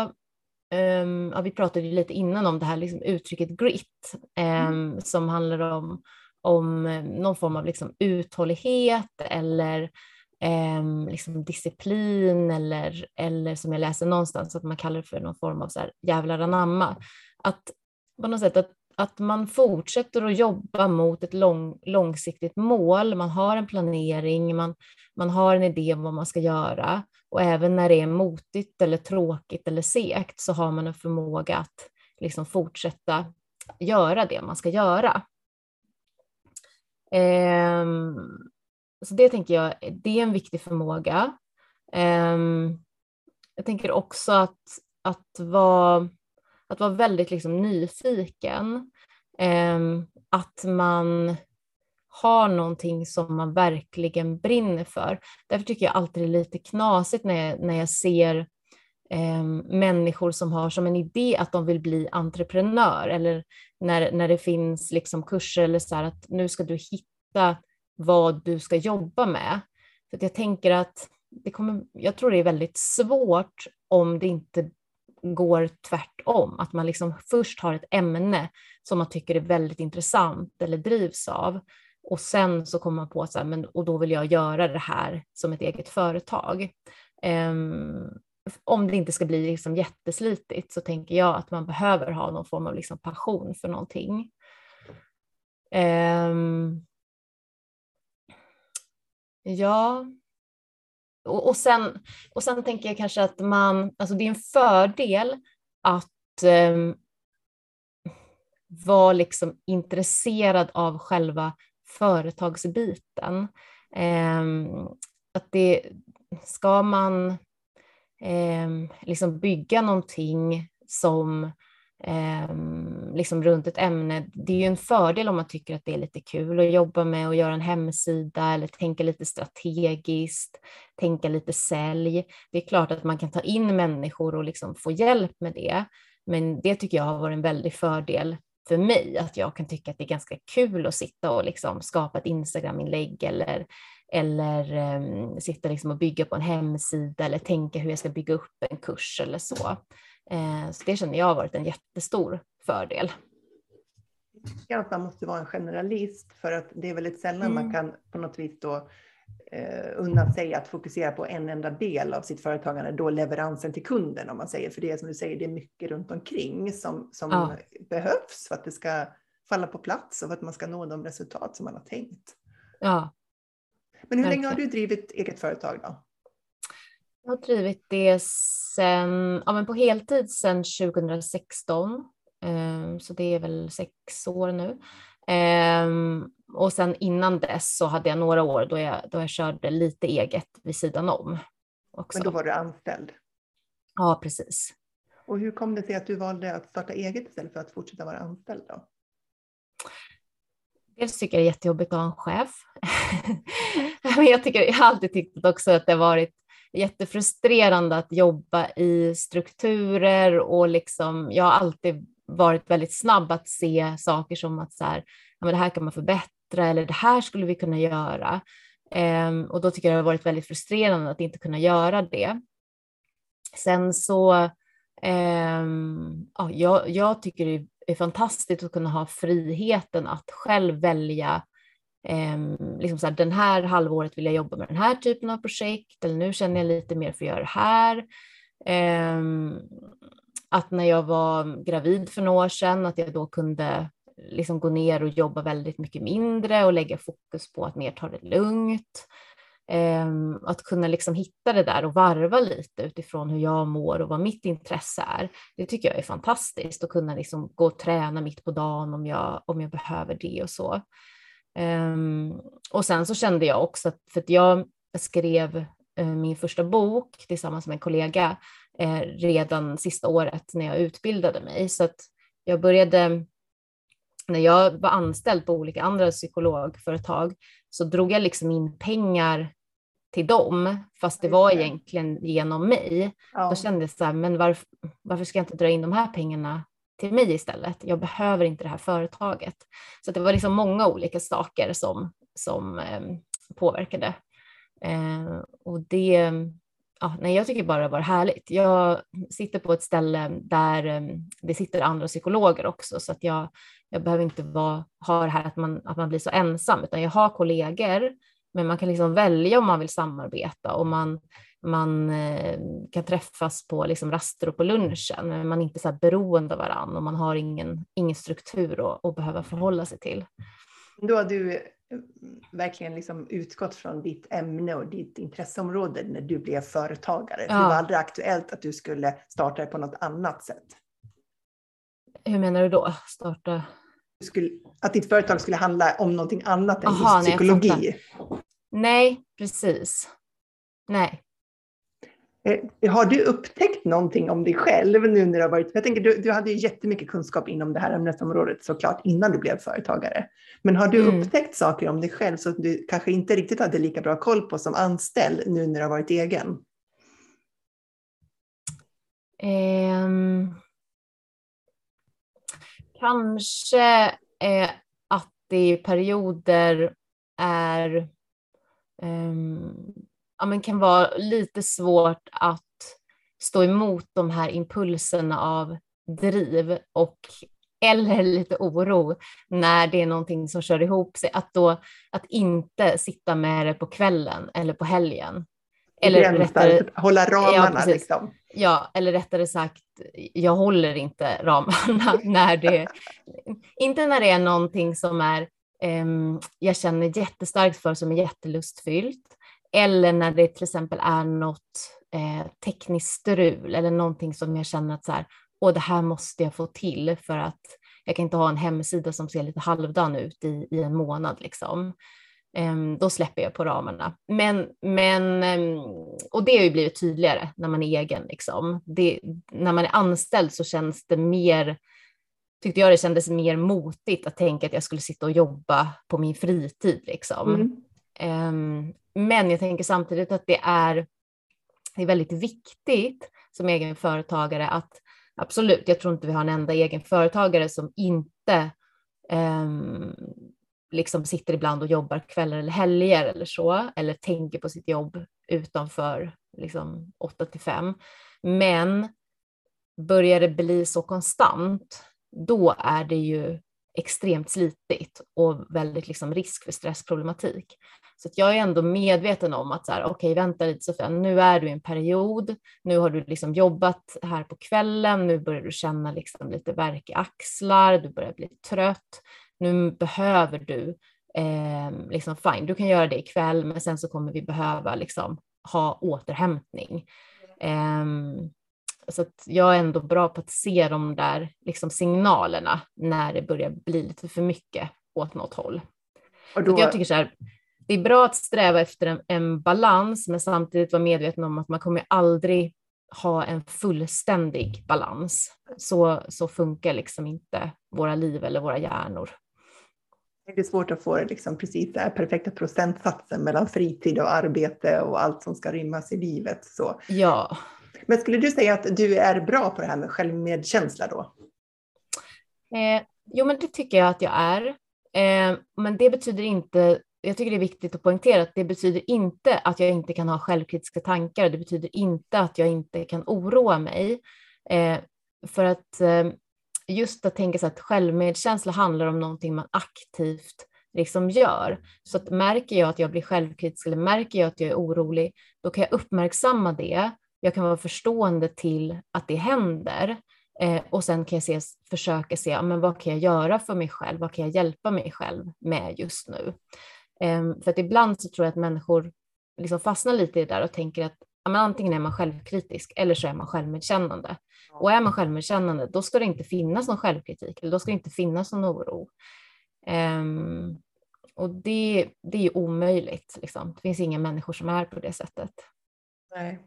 um, ja, vi pratade ju lite innan om det här liksom uttrycket grit mm. som handlar om, om eh, någon form av liksom uthållighet eller ehm, liksom disciplin eller, eller som jag läser någonstans att man kallar det för någon form av så här jävlar anamma. Att på något sätt att att man fortsätter att jobba mot ett lång, långsiktigt mål. Man har en planering, man, man har en idé om vad man ska göra och även när det är motigt eller tråkigt eller segt så har man en förmåga att liksom fortsätta göra det man ska göra. Ehm, så det tänker jag, det är en viktig förmåga. Ehm, jag tänker också att att vara, att vara väldigt liksom nyfiken. Eh, att man har någonting som man verkligen brinner för. Därför tycker jag alltid det är lite knasigt när jag, när jag ser eh, människor som har som en idé att de vill bli entreprenör eller när, när det finns liksom kurser eller så här att nu ska du hitta vad du ska jobba med. För jag tänker att det kommer, jag tror det är väldigt svårt om det inte går tvärtom, att man liksom först har ett ämne som man tycker är väldigt intressant eller drivs av och sen så kommer man på så här, men och då vill jag göra det här som ett eget företag. Um, om det inte ska bli liksom jätteslitigt så tänker jag att man behöver ha någon form av liksom passion för någonting. Um, ja, och, och, sen, och sen tänker jag kanske att man, alltså det är en fördel att um, vara liksom intresserad av själva företagsbiten. Um, att det, ska man eh, liksom bygga någonting som eh, liksom runt ett ämne, det är ju en fördel om man tycker att det är lite kul att jobba med och göra en hemsida eller tänka lite strategiskt, tänka lite sälj. Det är klart att man kan ta in människor och liksom få hjälp med det, men det tycker jag har varit en väldig fördel för mig, att jag kan tycka att det är ganska kul att sitta och liksom skapa ett Instagram-inlägg eller, eller um, sitta liksom och bygga på en hemsida eller tänka hur jag ska bygga upp en kurs eller så. Uh, så det känner jag har varit en jättestor fördel. Jag att man måste vara en generalist för att det är väldigt sällan mm. man kan på något vis då unna sig att fokusera på en enda del av sitt företagande, då leveransen till kunden om man säger. För det är som du säger, det är mycket runt omkring som, som ja. behövs för att det ska falla på plats och för att man ska nå de resultat som man har tänkt. Ja. Men hur länge har du drivit eget företag då? Jag har drivit det sen, ja, men på heltid sedan 2016. Ehm, så det är väl sex år nu. Och sen innan dess så hade jag några år då jag, då jag körde lite eget vid sidan om. Också. Men då var du anställd? Ja, precis. Och hur kom det sig att du valde att starta eget istället för att fortsätta vara anställd då? Dels tycker jag det är jättejobbigt att ha en chef. Men jag, tycker, jag har alltid tyckt också att det har varit jättefrustrerande att jobba i strukturer och liksom, jag har alltid varit väldigt snabb att se saker som att så här, ja, men det här kan man förbättra eller det här skulle vi kunna göra. Ehm, och då tycker jag det har varit väldigt frustrerande att inte kunna göra det. Sen så, ehm, ja, jag, jag tycker det är fantastiskt att kunna ha friheten att själv välja ehm, liksom så här, den här halvåret vill jag jobba med den här typen av projekt eller nu känner jag lite mer för att göra det här. Att när jag var gravid för några år sedan, att jag då kunde liksom gå ner och jobba väldigt mycket mindre och lägga fokus på att mer ta det lugnt. Ehm, att kunna liksom hitta det där och varva lite utifrån hur jag mår och vad mitt intresse är. Det tycker jag är fantastiskt att kunna liksom gå och träna mitt på dagen om jag, om jag behöver det och så. Ehm, och sen så kände jag också att, för att jag skrev eh, min första bok tillsammans med en kollega eh, redan sista året när jag utbildade mig, så att jag började när jag var anställd på olika andra psykologföretag så drog jag liksom in pengar till dem, fast det var egentligen genom mig. Ja. Då kände jag så här, men varför, varför ska jag inte dra in de här pengarna till mig istället? Jag behöver inte det här företaget. Så det var liksom många olika saker som, som eh, påverkade. Eh, och det, ja, nej, jag tycker bara det var härligt. Jag sitter på ett ställe där ehm, det sitter andra psykologer också, så att jag, jag behöver inte vara, ha det här att man, att man blir så ensam, utan jag har kollegor, men man kan liksom välja om man vill samarbeta och man, man ehm, kan träffas på liksom raster och på lunchen, men man är inte så här beroende av varandra och man har ingen, ingen struktur att, att behöva förhålla sig till. Då har du verkligen liksom utgått från ditt ämne och ditt intresseområde när du blev företagare. Ja. Det var aldrig aktuellt att du skulle starta det på något annat sätt. Hur menar du då? Starta? Skulle, att ditt företag skulle handla om någonting annat än Aha, just psykologi? Nej, nej, precis. Nej. Eh, har du upptäckt någonting om dig själv nu när du har varit, jag tänker du, du hade ju jättemycket kunskap inom det här ämnesområdet såklart innan du blev företagare. Men har du mm. upptäckt saker om dig själv som du kanske inte riktigt hade lika bra koll på som anställd nu när du har varit egen? Um, kanske eh, att det i perioder är um, ja, men kan vara lite svårt att stå emot de här impulserna av driv och eller lite oro när det är någonting som kör ihop sig. Att, då, att inte sitta med det på kvällen eller på helgen. Eller rättare, hålla ramarna. Ja, liksom. ja, eller rättare sagt, jag håller inte ramarna när det, inte när det är någonting som är, um, jag känner jättestarkt för som är jättelustfyllt eller när det till exempel är något eh, tekniskt strul eller någonting som jag känner att så här, Åh, det här måste jag få till för att jag kan inte ha en hemsida som ser lite halvdan ut i, i en månad. Liksom. Um, då släpper jag på ramarna. Men, men, um, och det har ju blivit tydligare när man är egen. Liksom. Det, när man är anställd så känns det mer, tyckte jag det kändes mer motigt att tänka att jag skulle sitta och jobba på min fritid. Liksom. Mm. Ehm, men jag tänker samtidigt att det är, det är väldigt viktigt som egen företagare att absolut, jag tror inte vi har en enda egen företagare som inte um, liksom sitter ibland och jobbar kvällar eller helger eller så, eller tänker på sitt jobb utanför liksom 8 till 5. Men börjar det bli så konstant, då är det ju extremt slitigt och väldigt liksom risk för stressproblematik. Så jag är ändå medveten om att så här, okej, okay, vänta lite Sofia, nu är du i en period, nu har du liksom jobbat här på kvällen, nu börjar du känna liksom lite värk i axlar, du börjar bli trött, nu behöver du eh, liksom fine, du kan göra det ikväll, men sen så kommer vi behöva liksom ha återhämtning. Eh, så att jag är ändå bra på att se de där liksom signalerna när det börjar bli lite för mycket åt något håll. Och då... Jag tycker så här, det är bra att sträva efter en, en, balans, men samtidigt vara medveten om att man kommer aldrig ha en fullständig balans. Så, så funkar liksom inte våra liv eller våra hjärnor. Det är svårt att få liksom precis den perfekta procentsatsen mellan fritid och arbete och allt som ska rymmas i livet. Så. Ja. Men skulle du säga att du är bra på det här med självmedkänsla då? Eh, jo, men det tycker jag att jag är. Eh, men det betyder inte jag tycker det är viktigt att poängtera att det betyder inte att jag inte kan ha självkritiska tankar. Det betyder inte att jag inte kan oroa mig. Eh, för att eh, just att tänka sig att självmedkänsla handlar om någonting man aktivt liksom gör. Så att märker jag att jag blir självkritisk eller märker jag att jag är orolig, då kan jag uppmärksamma det. Jag kan vara förstående till att det händer eh, och sen kan jag se, försöka se men vad kan jag göra för mig själv? Vad kan jag hjälpa mig själv med just nu? Ehm, för att ibland så tror jag att människor liksom fastnar lite i det där och tänker att ja, antingen är man självkritisk eller så är man självmedkännande. Och är man självmedkännande, då ska det inte finnas någon självkritik eller då ska det inte finnas någon oro. Um, och det, det är ju omöjligt. Liksom. Det finns inga människor som är på det sättet. Nej.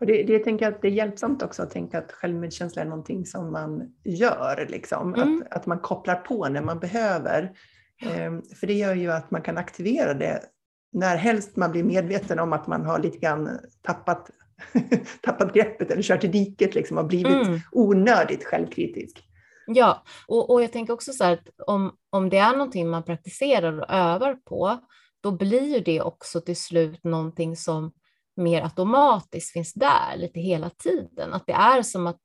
Och det, det jag tänker att det är hjälpsamt också att tänka att självmedkänsla är någonting som man gör. Liksom. Mm. Att, att man kopplar på när man behöver. Ehm, för det gör ju att man kan aktivera det när helst man blir medveten om att man har lite grann tappat, tappat greppet eller kört i diket liksom, och blivit mm. onödigt självkritisk. Ja, och, och jag tänker också så här att om, om det är någonting man praktiserar och övar på, då blir det också till slut någonting som mer automatiskt finns där lite hela tiden. Att det är som att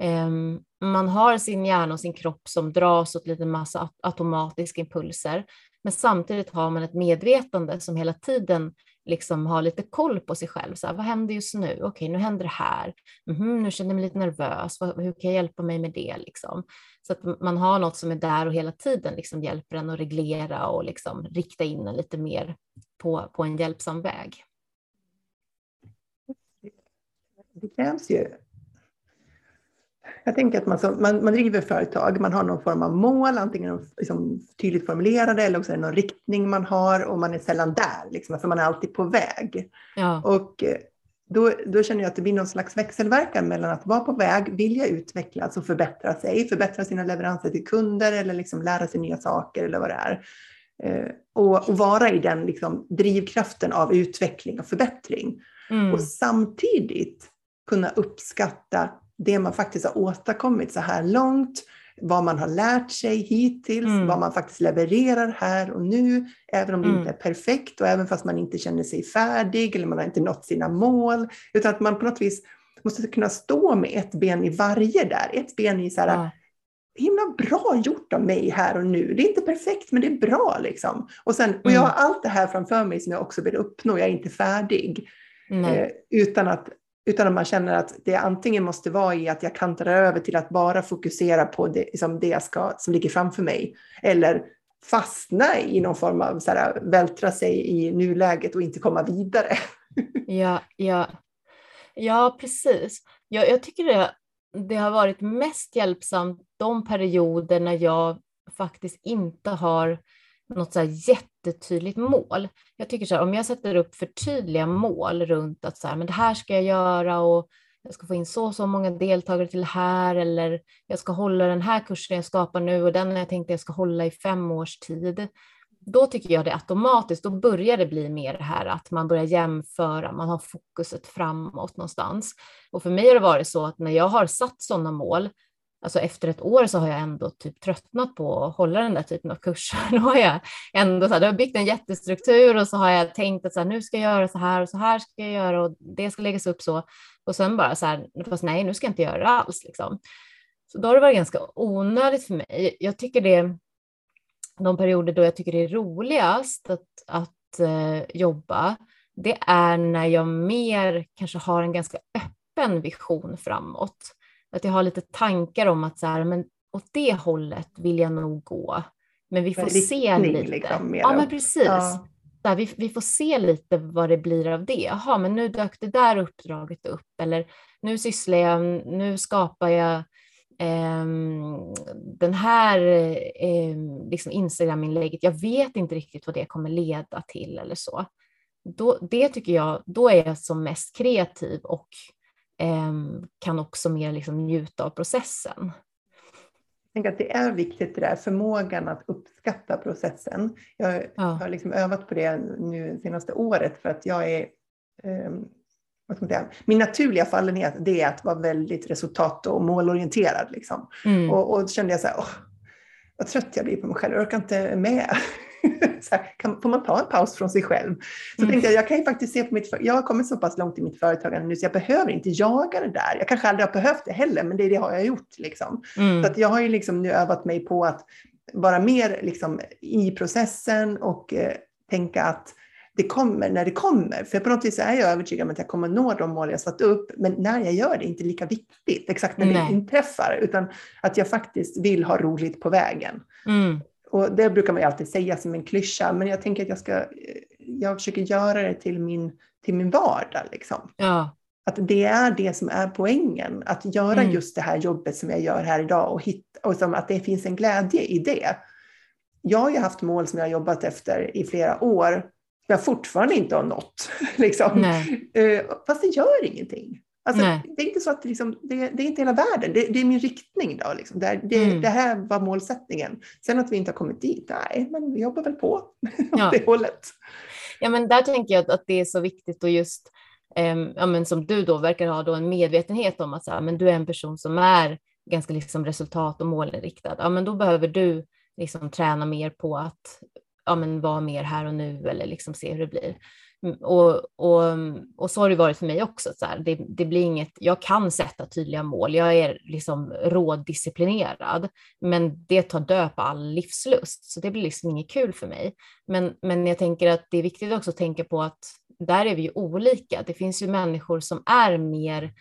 Ehm, man har sin hjärna och sin kropp som dras åt lite massa automatiska impulser, men samtidigt har man ett medvetande som hela tiden liksom har lite koll på sig själv. Så här, vad händer just nu? Okej, nu händer det här. Mm, nu känner jag mig lite nervös. Hur kan jag hjälpa mig med det? Liksom? Så att man har något som är där och hela tiden liksom hjälper en att reglera och liksom rikta in en lite mer på, på en hjälpsam väg. Det krävs ju jag tänker att man, som, man, man driver företag, man har någon form av mål, antingen liksom tydligt formulerade eller också är det någon riktning man har och man är sällan där, liksom, för man är alltid på väg. Ja. Och eh, då, då känner jag att det blir någon slags växelverkan mellan att vara på väg, vilja utvecklas och förbättra sig, förbättra sina leveranser till kunder eller liksom lära sig nya saker eller vad det är. Eh, och, och, vara i den liksom, drivkraften av utveckling och förbättring. Mm. Och samtidigt kunna uppskatta det man faktiskt har åstadkommit så här långt, vad man har lärt sig hittills, mm. vad man faktiskt levererar här och nu, även om det mm. inte är perfekt och även fast man inte känner sig färdig eller man har inte nått sina mål, utan att man på något vis måste kunna stå med ett ben i varje där, ett ben i så här, ja. himla bra gjort av mig här och nu. Det är inte perfekt, men det är bra liksom. Och, sen, och jag har mm. allt det här framför mig som jag också vill uppnå, jag är inte färdig. Eh, utan att utan om man känner att det antingen måste vara i att jag kantar över till att bara fokusera på det, liksom det jag ska, som ligger framför mig. Eller fastna i någon form av så här, vältra sig i nuläget och inte komma vidare. Ja, ja. ja precis. Jag, jag tycker det, det har varit mest hjälpsamt de perioder när jag faktiskt inte har något så här jättetydligt mål. Jag tycker så här, om jag sätter upp för tydliga mål runt att så här, men det här ska jag göra och jag ska få in så och så många deltagare till det här eller jag ska hålla den här kursen jag skapar nu och den jag tänkte jag ska hålla i fem års tid. Då tycker jag det automatiskt, då börjar det bli mer det här att man börjar jämföra, man har fokuset framåt någonstans. Och för mig har det varit så att när jag har satt sådana mål alltså efter ett år så har jag ändå typ tröttnat på att hålla den där typen av kurser. Då har jag ändå så här, har byggt en jättestruktur och så har jag tänkt att så här, nu ska jag göra så här och så här ska jag göra och det ska läggas upp så. Och sen bara så här, fast nej, nu ska jag inte göra det alls liksom. Så då har det varit ganska onödigt för mig. Jag tycker det, de perioder då jag tycker det är roligast att, att uh, jobba, det är när jag mer kanske har en ganska öppen vision framåt att jag har lite tankar om att så här, men åt det hållet vill jag nog gå. Men vi får se lite. Liksom, ja, men precis. Ja. Där, vi, vi får se lite vad det blir av det. Jaha, men nu dök det där uppdraget upp. Eller nu sysslar jag, nu skapar jag eh, den här eh, liksom Instagram-inlägget. Jag vet inte riktigt vad det kommer leda till eller så. Då, det tycker jag, då är jag som mest kreativ och kan också mer liksom njuta av processen. Jag tänker att det är viktigt det där, förmågan att uppskatta processen. Jag ja. har liksom övat på det nu senaste året för att jag är um, min naturliga fallenhet det är att vara väldigt resultat och målorienterad. Liksom. Mm. Och, och då kände jag så här, åh, vad trött jag blir på mig själv, jag orkar inte med. så här, kan, får man ta en paus från sig själv? Så mm. tänkte jag, jag kan ju faktiskt se på mitt, jag har kommit så pass långt i mitt företagande nu så jag behöver inte jaga det där. Jag kanske aldrig har behövt det heller, men det, det har jag gjort. Liksom. Mm. Så att jag har ju liksom nu övat mig på att vara mer liksom, i processen och eh, tänka att det kommer när det kommer. För på något vis är jag övertygad om att jag kommer nå de mål jag satt upp, men när jag gör det är inte lika viktigt, exakt när Nej. det inträffar, utan att jag faktiskt vill ha roligt på vägen. Mm. Och det brukar man ju alltid säga som en klyscha, men jag tänker att jag ska, jag försöker göra det till min, till min vardag. Liksom. Ja. Att det är det som är poängen, att göra mm. just det här jobbet som jag gör här idag och, hitta, och som att det finns en glädje i det. Jag har ju haft mål som jag har jobbat efter i flera år, som jag fortfarande inte har nått. Liksom. Uh, fast det gör ingenting. Alltså, det är inte så att liksom, det, det, är inte hela världen, det, det är min riktning. Då, liksom. det, det, mm. det, här var målsättningen. Sen att vi inte har kommit dit, nej, men vi jobbar väl på ja. åt det hållet. Ja, men där tänker jag att det är så viktigt och just um, ja, men som du då verkar ha då en medvetenhet om att så här, men du är en person som är ganska liksom resultat och målinriktad. Ja, men då behöver du liksom träna mer på att ja, men vara mer här och nu eller liksom se hur det blir. Mm, och, och, och så har det varit för mig också. Så här, det, det, blir inget, jag kan sätta tydliga mål, jag är liksom rådisciplinerad, men det tar död på all livslust, så det blir liksom inget kul för mig. Men, men jag tänker att det är viktigt också att tänka på att där är vi ju olika. Det finns ju människor som är mer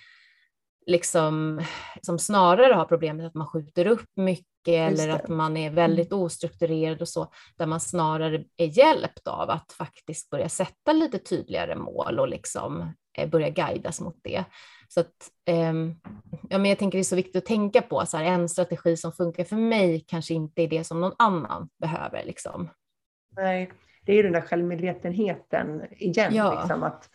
liksom, som snarare har problemet att man skjuter upp mycket eller att man är väldigt mm. ostrukturerad och så, där man snarare är hjälpt av att faktiskt börja sätta lite tydligare mål och liksom eh, börja guidas mot det. Så att, eh, ja, men jag tänker det är så viktigt att tänka på, så här, en strategi som funkar för mig kanske inte är det som någon annan behöver. Liksom. Nej, det är ju den där självmedvetenheten igen. Ja. Liksom, att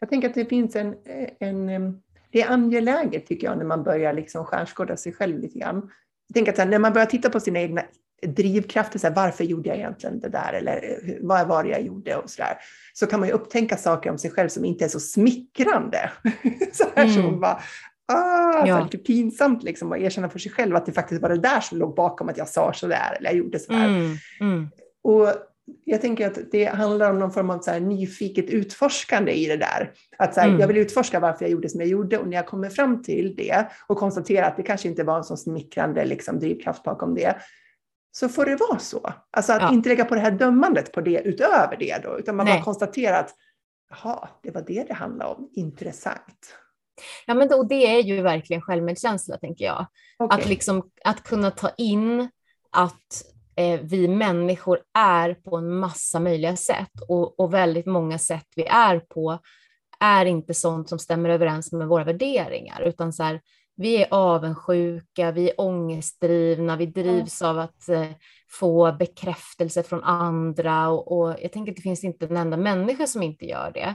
Jag tänker att det finns en, en det är angeläget tycker jag när man börjar liksom skärskåda sig själv lite grann. Jag tänker att här, när man börjar titta på sina egna drivkrafter, så här, varför gjorde jag egentligen det där eller vad var det jag gjorde och så där, så kan man ju upptänka saker om sig själv som inte är så smickrande. så här mm. som bara, ah, ja. lite pinsamt liksom att erkänna för sig själv att det faktiskt var det där som låg bakom att jag sa så där eller jag gjorde så där. Mm. Mm. Och jag tänker att det handlar om någon form av så nyfiket utforskande i det där. Att så här, mm. Jag vill utforska varför jag gjorde som jag gjorde och när jag kommer fram till det och konstaterar att det kanske inte var en så smickrande liksom, drivkraft bakom det, så får det vara så. Alltså att ja. inte lägga på det här dömandet på det utöver det då, utan man Nej. bara konstaterar att jaha, det var det det handlade om, intressant. Ja, men då, det är ju verkligen självmedkänsla, tänker jag. Okay. Att, liksom, att kunna ta in att eh, vi människor är på en massa möjliga sätt och, och väldigt många sätt vi är på är inte sånt som stämmer överens med våra värderingar, utan så här, vi är avundsjuka, vi är ångestdrivna, vi drivs av att eh, få bekräftelse från andra och, och, jag tänker att det finns inte en enda människa som inte gör det.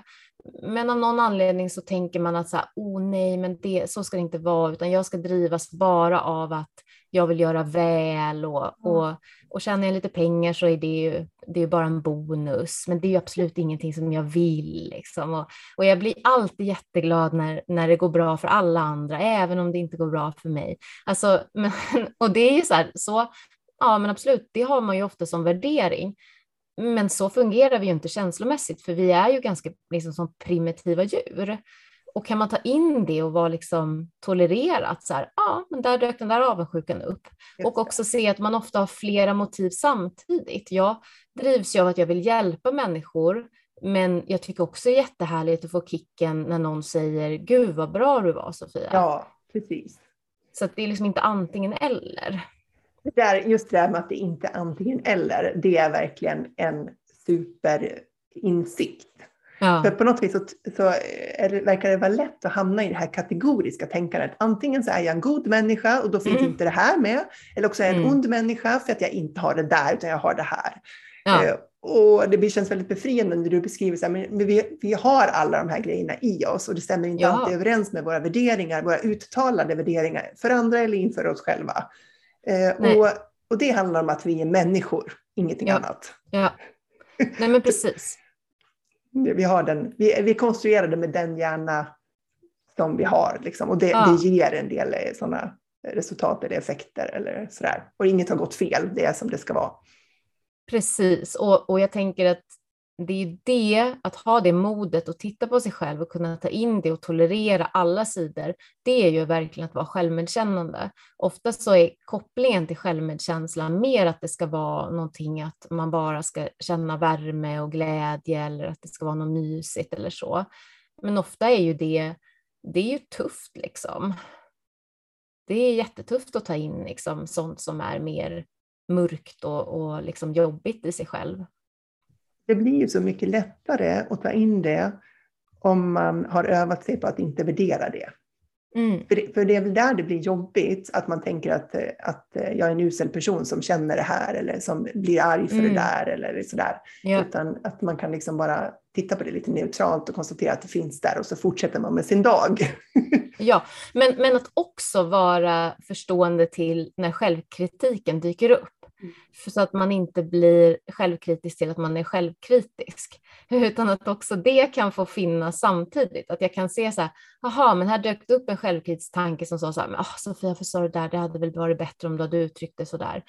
Men av någon anledning så tänker man att så här, oh nej, men det, så ska det inte vara, utan jag ska drivas bara av att jag vill göra väl och, och, och tjänar jag lite pengar så är det ju, det är bara en bonus, men det är ju absolut ingenting som jag vill. Liksom. Och, och jag blir alltid jätteglad när, när det går bra för alla andra, även om det inte går bra för mig. Alltså, men, och det är ju så här, så, ja men absolut, det har man ju ofta som värdering. Men så fungerar vi ju inte känslomässigt, för vi är ju ganska liksom, som primitiva djur. Och kan man ta in det och vara liksom tolererat så här, ja, men där dök den där avundsjukan upp. Och också se att man ofta har flera motiv samtidigt. Jag drivs ju av att jag vill hjälpa människor, men jag tycker också det är jättehärligt att få kicken när någon säger, gud vad bra du var Sofia. Ja, precis. Så det är liksom inte antingen eller. Det där, just det där med att det inte är antingen eller, det är verkligen en superinsikt. Ja. För på något vis så, så det, verkar det vara lätt att hamna i det här kategoriska tänkandet. Antingen så är jag en god människa och då finns mm. inte det här med. Eller också är jag en mm. ond människa för att jag inte har det där utan jag har det här. Ja. Eh, och det känns väldigt befriande när du beskriver så här, men vi, vi har alla de här grejerna i oss och det stämmer inte ja. alltid överens med våra värderingar, våra uttalade värderingar för andra eller inför oss själva. Eh, och, och det handlar om att vi är människor, ingenting ja. annat. Ja, nej men precis. Vi, har den, vi, vi konstruerade med den hjärna som vi har liksom, och det, ja. det ger en del eh, sådana resultat eller effekter eller sådär. Och inget har gått fel, det är som det ska vara. Precis, och, och jag tänker att det är ju det, att ha det modet och titta på sig själv och kunna ta in det och tolerera alla sidor, det är ju verkligen att vara självmedkännande. Ofta så är kopplingen till självmedkänslan mer att det ska vara någonting att man bara ska känna värme och glädje eller att det ska vara något mysigt eller så. Men ofta är ju det, det är ju tufft liksom. Det är jättetufft att ta in liksom sånt som är mer mörkt och, och liksom jobbigt i sig själv det blir ju så mycket lättare att ta in det om man har övat sig på att inte värdera det. Mm. För, det för det är väl där det blir jobbigt, att man tänker att, att jag är en usel person som känner det här eller som blir arg för mm. det där eller sådär. Ja. Utan att man kan liksom bara titta på det lite neutralt och konstatera att det finns där och så fortsätter man med sin dag. ja, men, men att också vara förstående till när självkritiken dyker upp. Mm. Så att man inte blir självkritisk till att man är självkritisk, utan att också det kan få finnas samtidigt. Att jag kan se så här, jaha, men här dök det upp en självkritisk tanke som sa så här, men oh, Sofia, varför sa du där? Det hade väl varit bättre om du hade uttryckt det så där.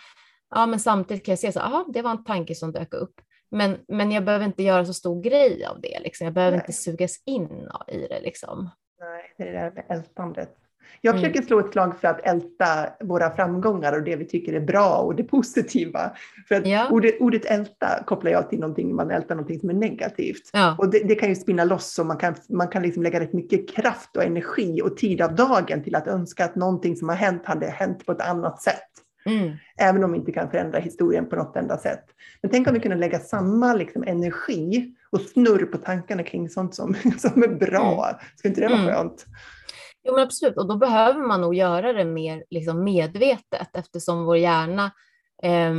Ja, men samtidigt kan jag se så här, det var en tanke som dök upp. Men, men jag behöver inte göra så stor grej av det. Liksom. Jag behöver Nej. inte sugas in i det. Liksom. Nej, det är det där med ältandet. Jag mm. försöker slå ett slag för att älta våra framgångar och det vi tycker är bra och det positiva. För att ja. ordet, ordet älta kopplar jag till någonting, man ältar någonting som är negativt. Ja. Och det, det, kan ju spinna loss och man kan, man kan liksom lägga rätt mycket kraft och energi och tid av dagen till att önska att någonting som har hänt hade hänt på ett annat sätt. Mm. Även om vi inte kan förändra historien på något enda sätt. Men tänk om vi kunde lägga samma liksom, energi och snurr på tankarna kring sånt som, som är bra. Mm. Skulle inte det vara mm. skönt? Jo, men absolut, och då behöver man nog göra det mer liksom, medvetet eftersom vår hjärna eh,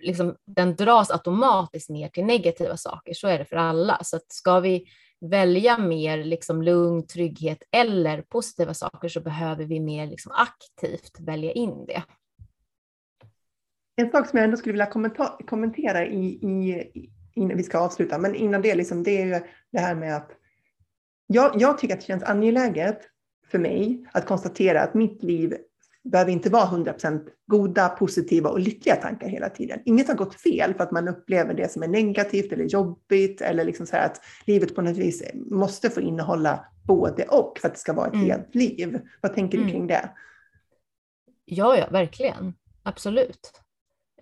liksom, den dras automatiskt ner till negativa saker. Så är det för alla. Så att ska vi välja mer liksom lugn, trygghet eller positiva saker så behöver vi mer liksom aktivt välja in det. En sak som jag ändå skulle vilja kommentera i, i, innan vi ska avsluta, men innan det, liksom, det är ju det här med att jag, jag tycker att det känns angeläget för mig att konstatera att mitt liv behöver inte vara 100% goda, positiva och lyckliga tankar hela tiden. Inget har gått fel för att man upplever det som är negativt eller jobbigt eller liksom så att livet på något vis måste få innehålla både och för att det ska vara ett mm. helt liv. Vad tänker mm. du kring det? Ja, ja, verkligen. Absolut.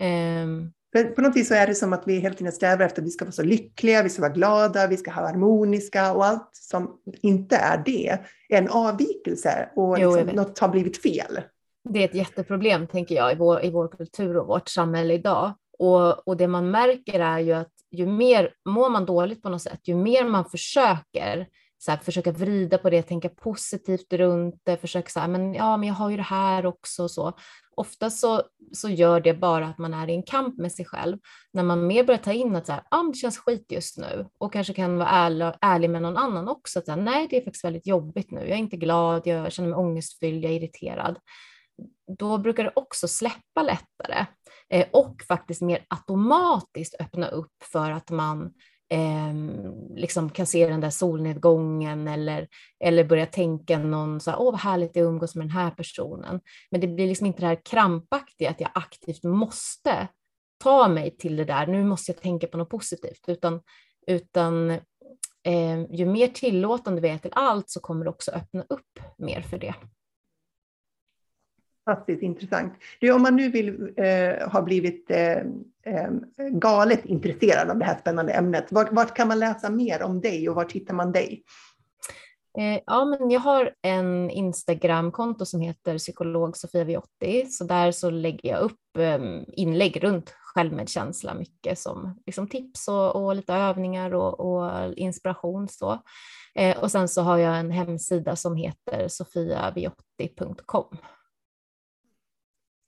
Um... För på något vis så är det som att vi hela tiden strävar efter att vi ska vara så lyckliga, vi ska vara glada, vi ska ha harmoniska och allt som inte är det är en avvikelse och jo, liksom något har blivit fel det är ett jätteproblem, tänker jag, i vår, i vår kultur och vårt samhälle idag. Och, och det man märker är ju att ju mer mår man dåligt på något sätt, ju mer man försöker så här, försöka vrida på det, tänka positivt runt det, försöka så här, men ja, men jag har ju det här också så. Ofta så, så gör det bara att man är i en kamp med sig själv. När man mer börjar ta in att så här, ah, det känns skit just nu och kanske kan vara ärlig, ärlig med någon annan också. Att så här, Nej, det är faktiskt väldigt jobbigt nu. Jag är inte glad, jag känner mig ångestfylld, jag är irriterad då brukar det också släppa lättare eh, och faktiskt mer automatiskt öppna upp för att man eh, liksom kan se den där solnedgången eller, eller börja tänka någon så här, åh vad härligt det är att umgås med den här personen. Men det blir liksom inte det här krampaktiga att jag aktivt måste ta mig till det där, nu måste jag tänka på något positivt, utan, utan eh, ju mer tillåtande vi är till allt så kommer det också öppna upp mer för det. Fantastiskt intressant. Du, om man nu vill eh, ha blivit eh, eh, galet intresserad av det här spännande ämnet, vart, vart, kan man läsa mer om dig och var hittar man dig? Eh, ja, men jag har en Instagramkonto som heter psykolog Sofia Viotti, så där så lägger jag upp ehm, inlägg runt självmedkänsla mycket som liksom tips och, och lite övningar och, och inspiration så. Eh, och sen så har jag en hemsida som heter sofiaviotti.com.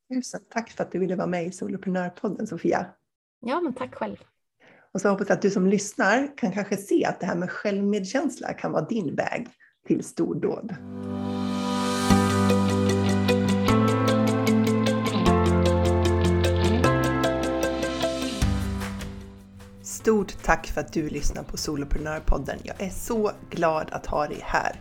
Tusen tack för att du ville vara med i Soloprenörpodden Sofia. Ja, men tack själv. Och så hoppas jag att du som lyssnar kan kanske se att det här med självmedkänsla kan vara din väg till stordåd. Stort tack för att du lyssnar på Soloprenörpodden. Jag är så glad att ha dig här.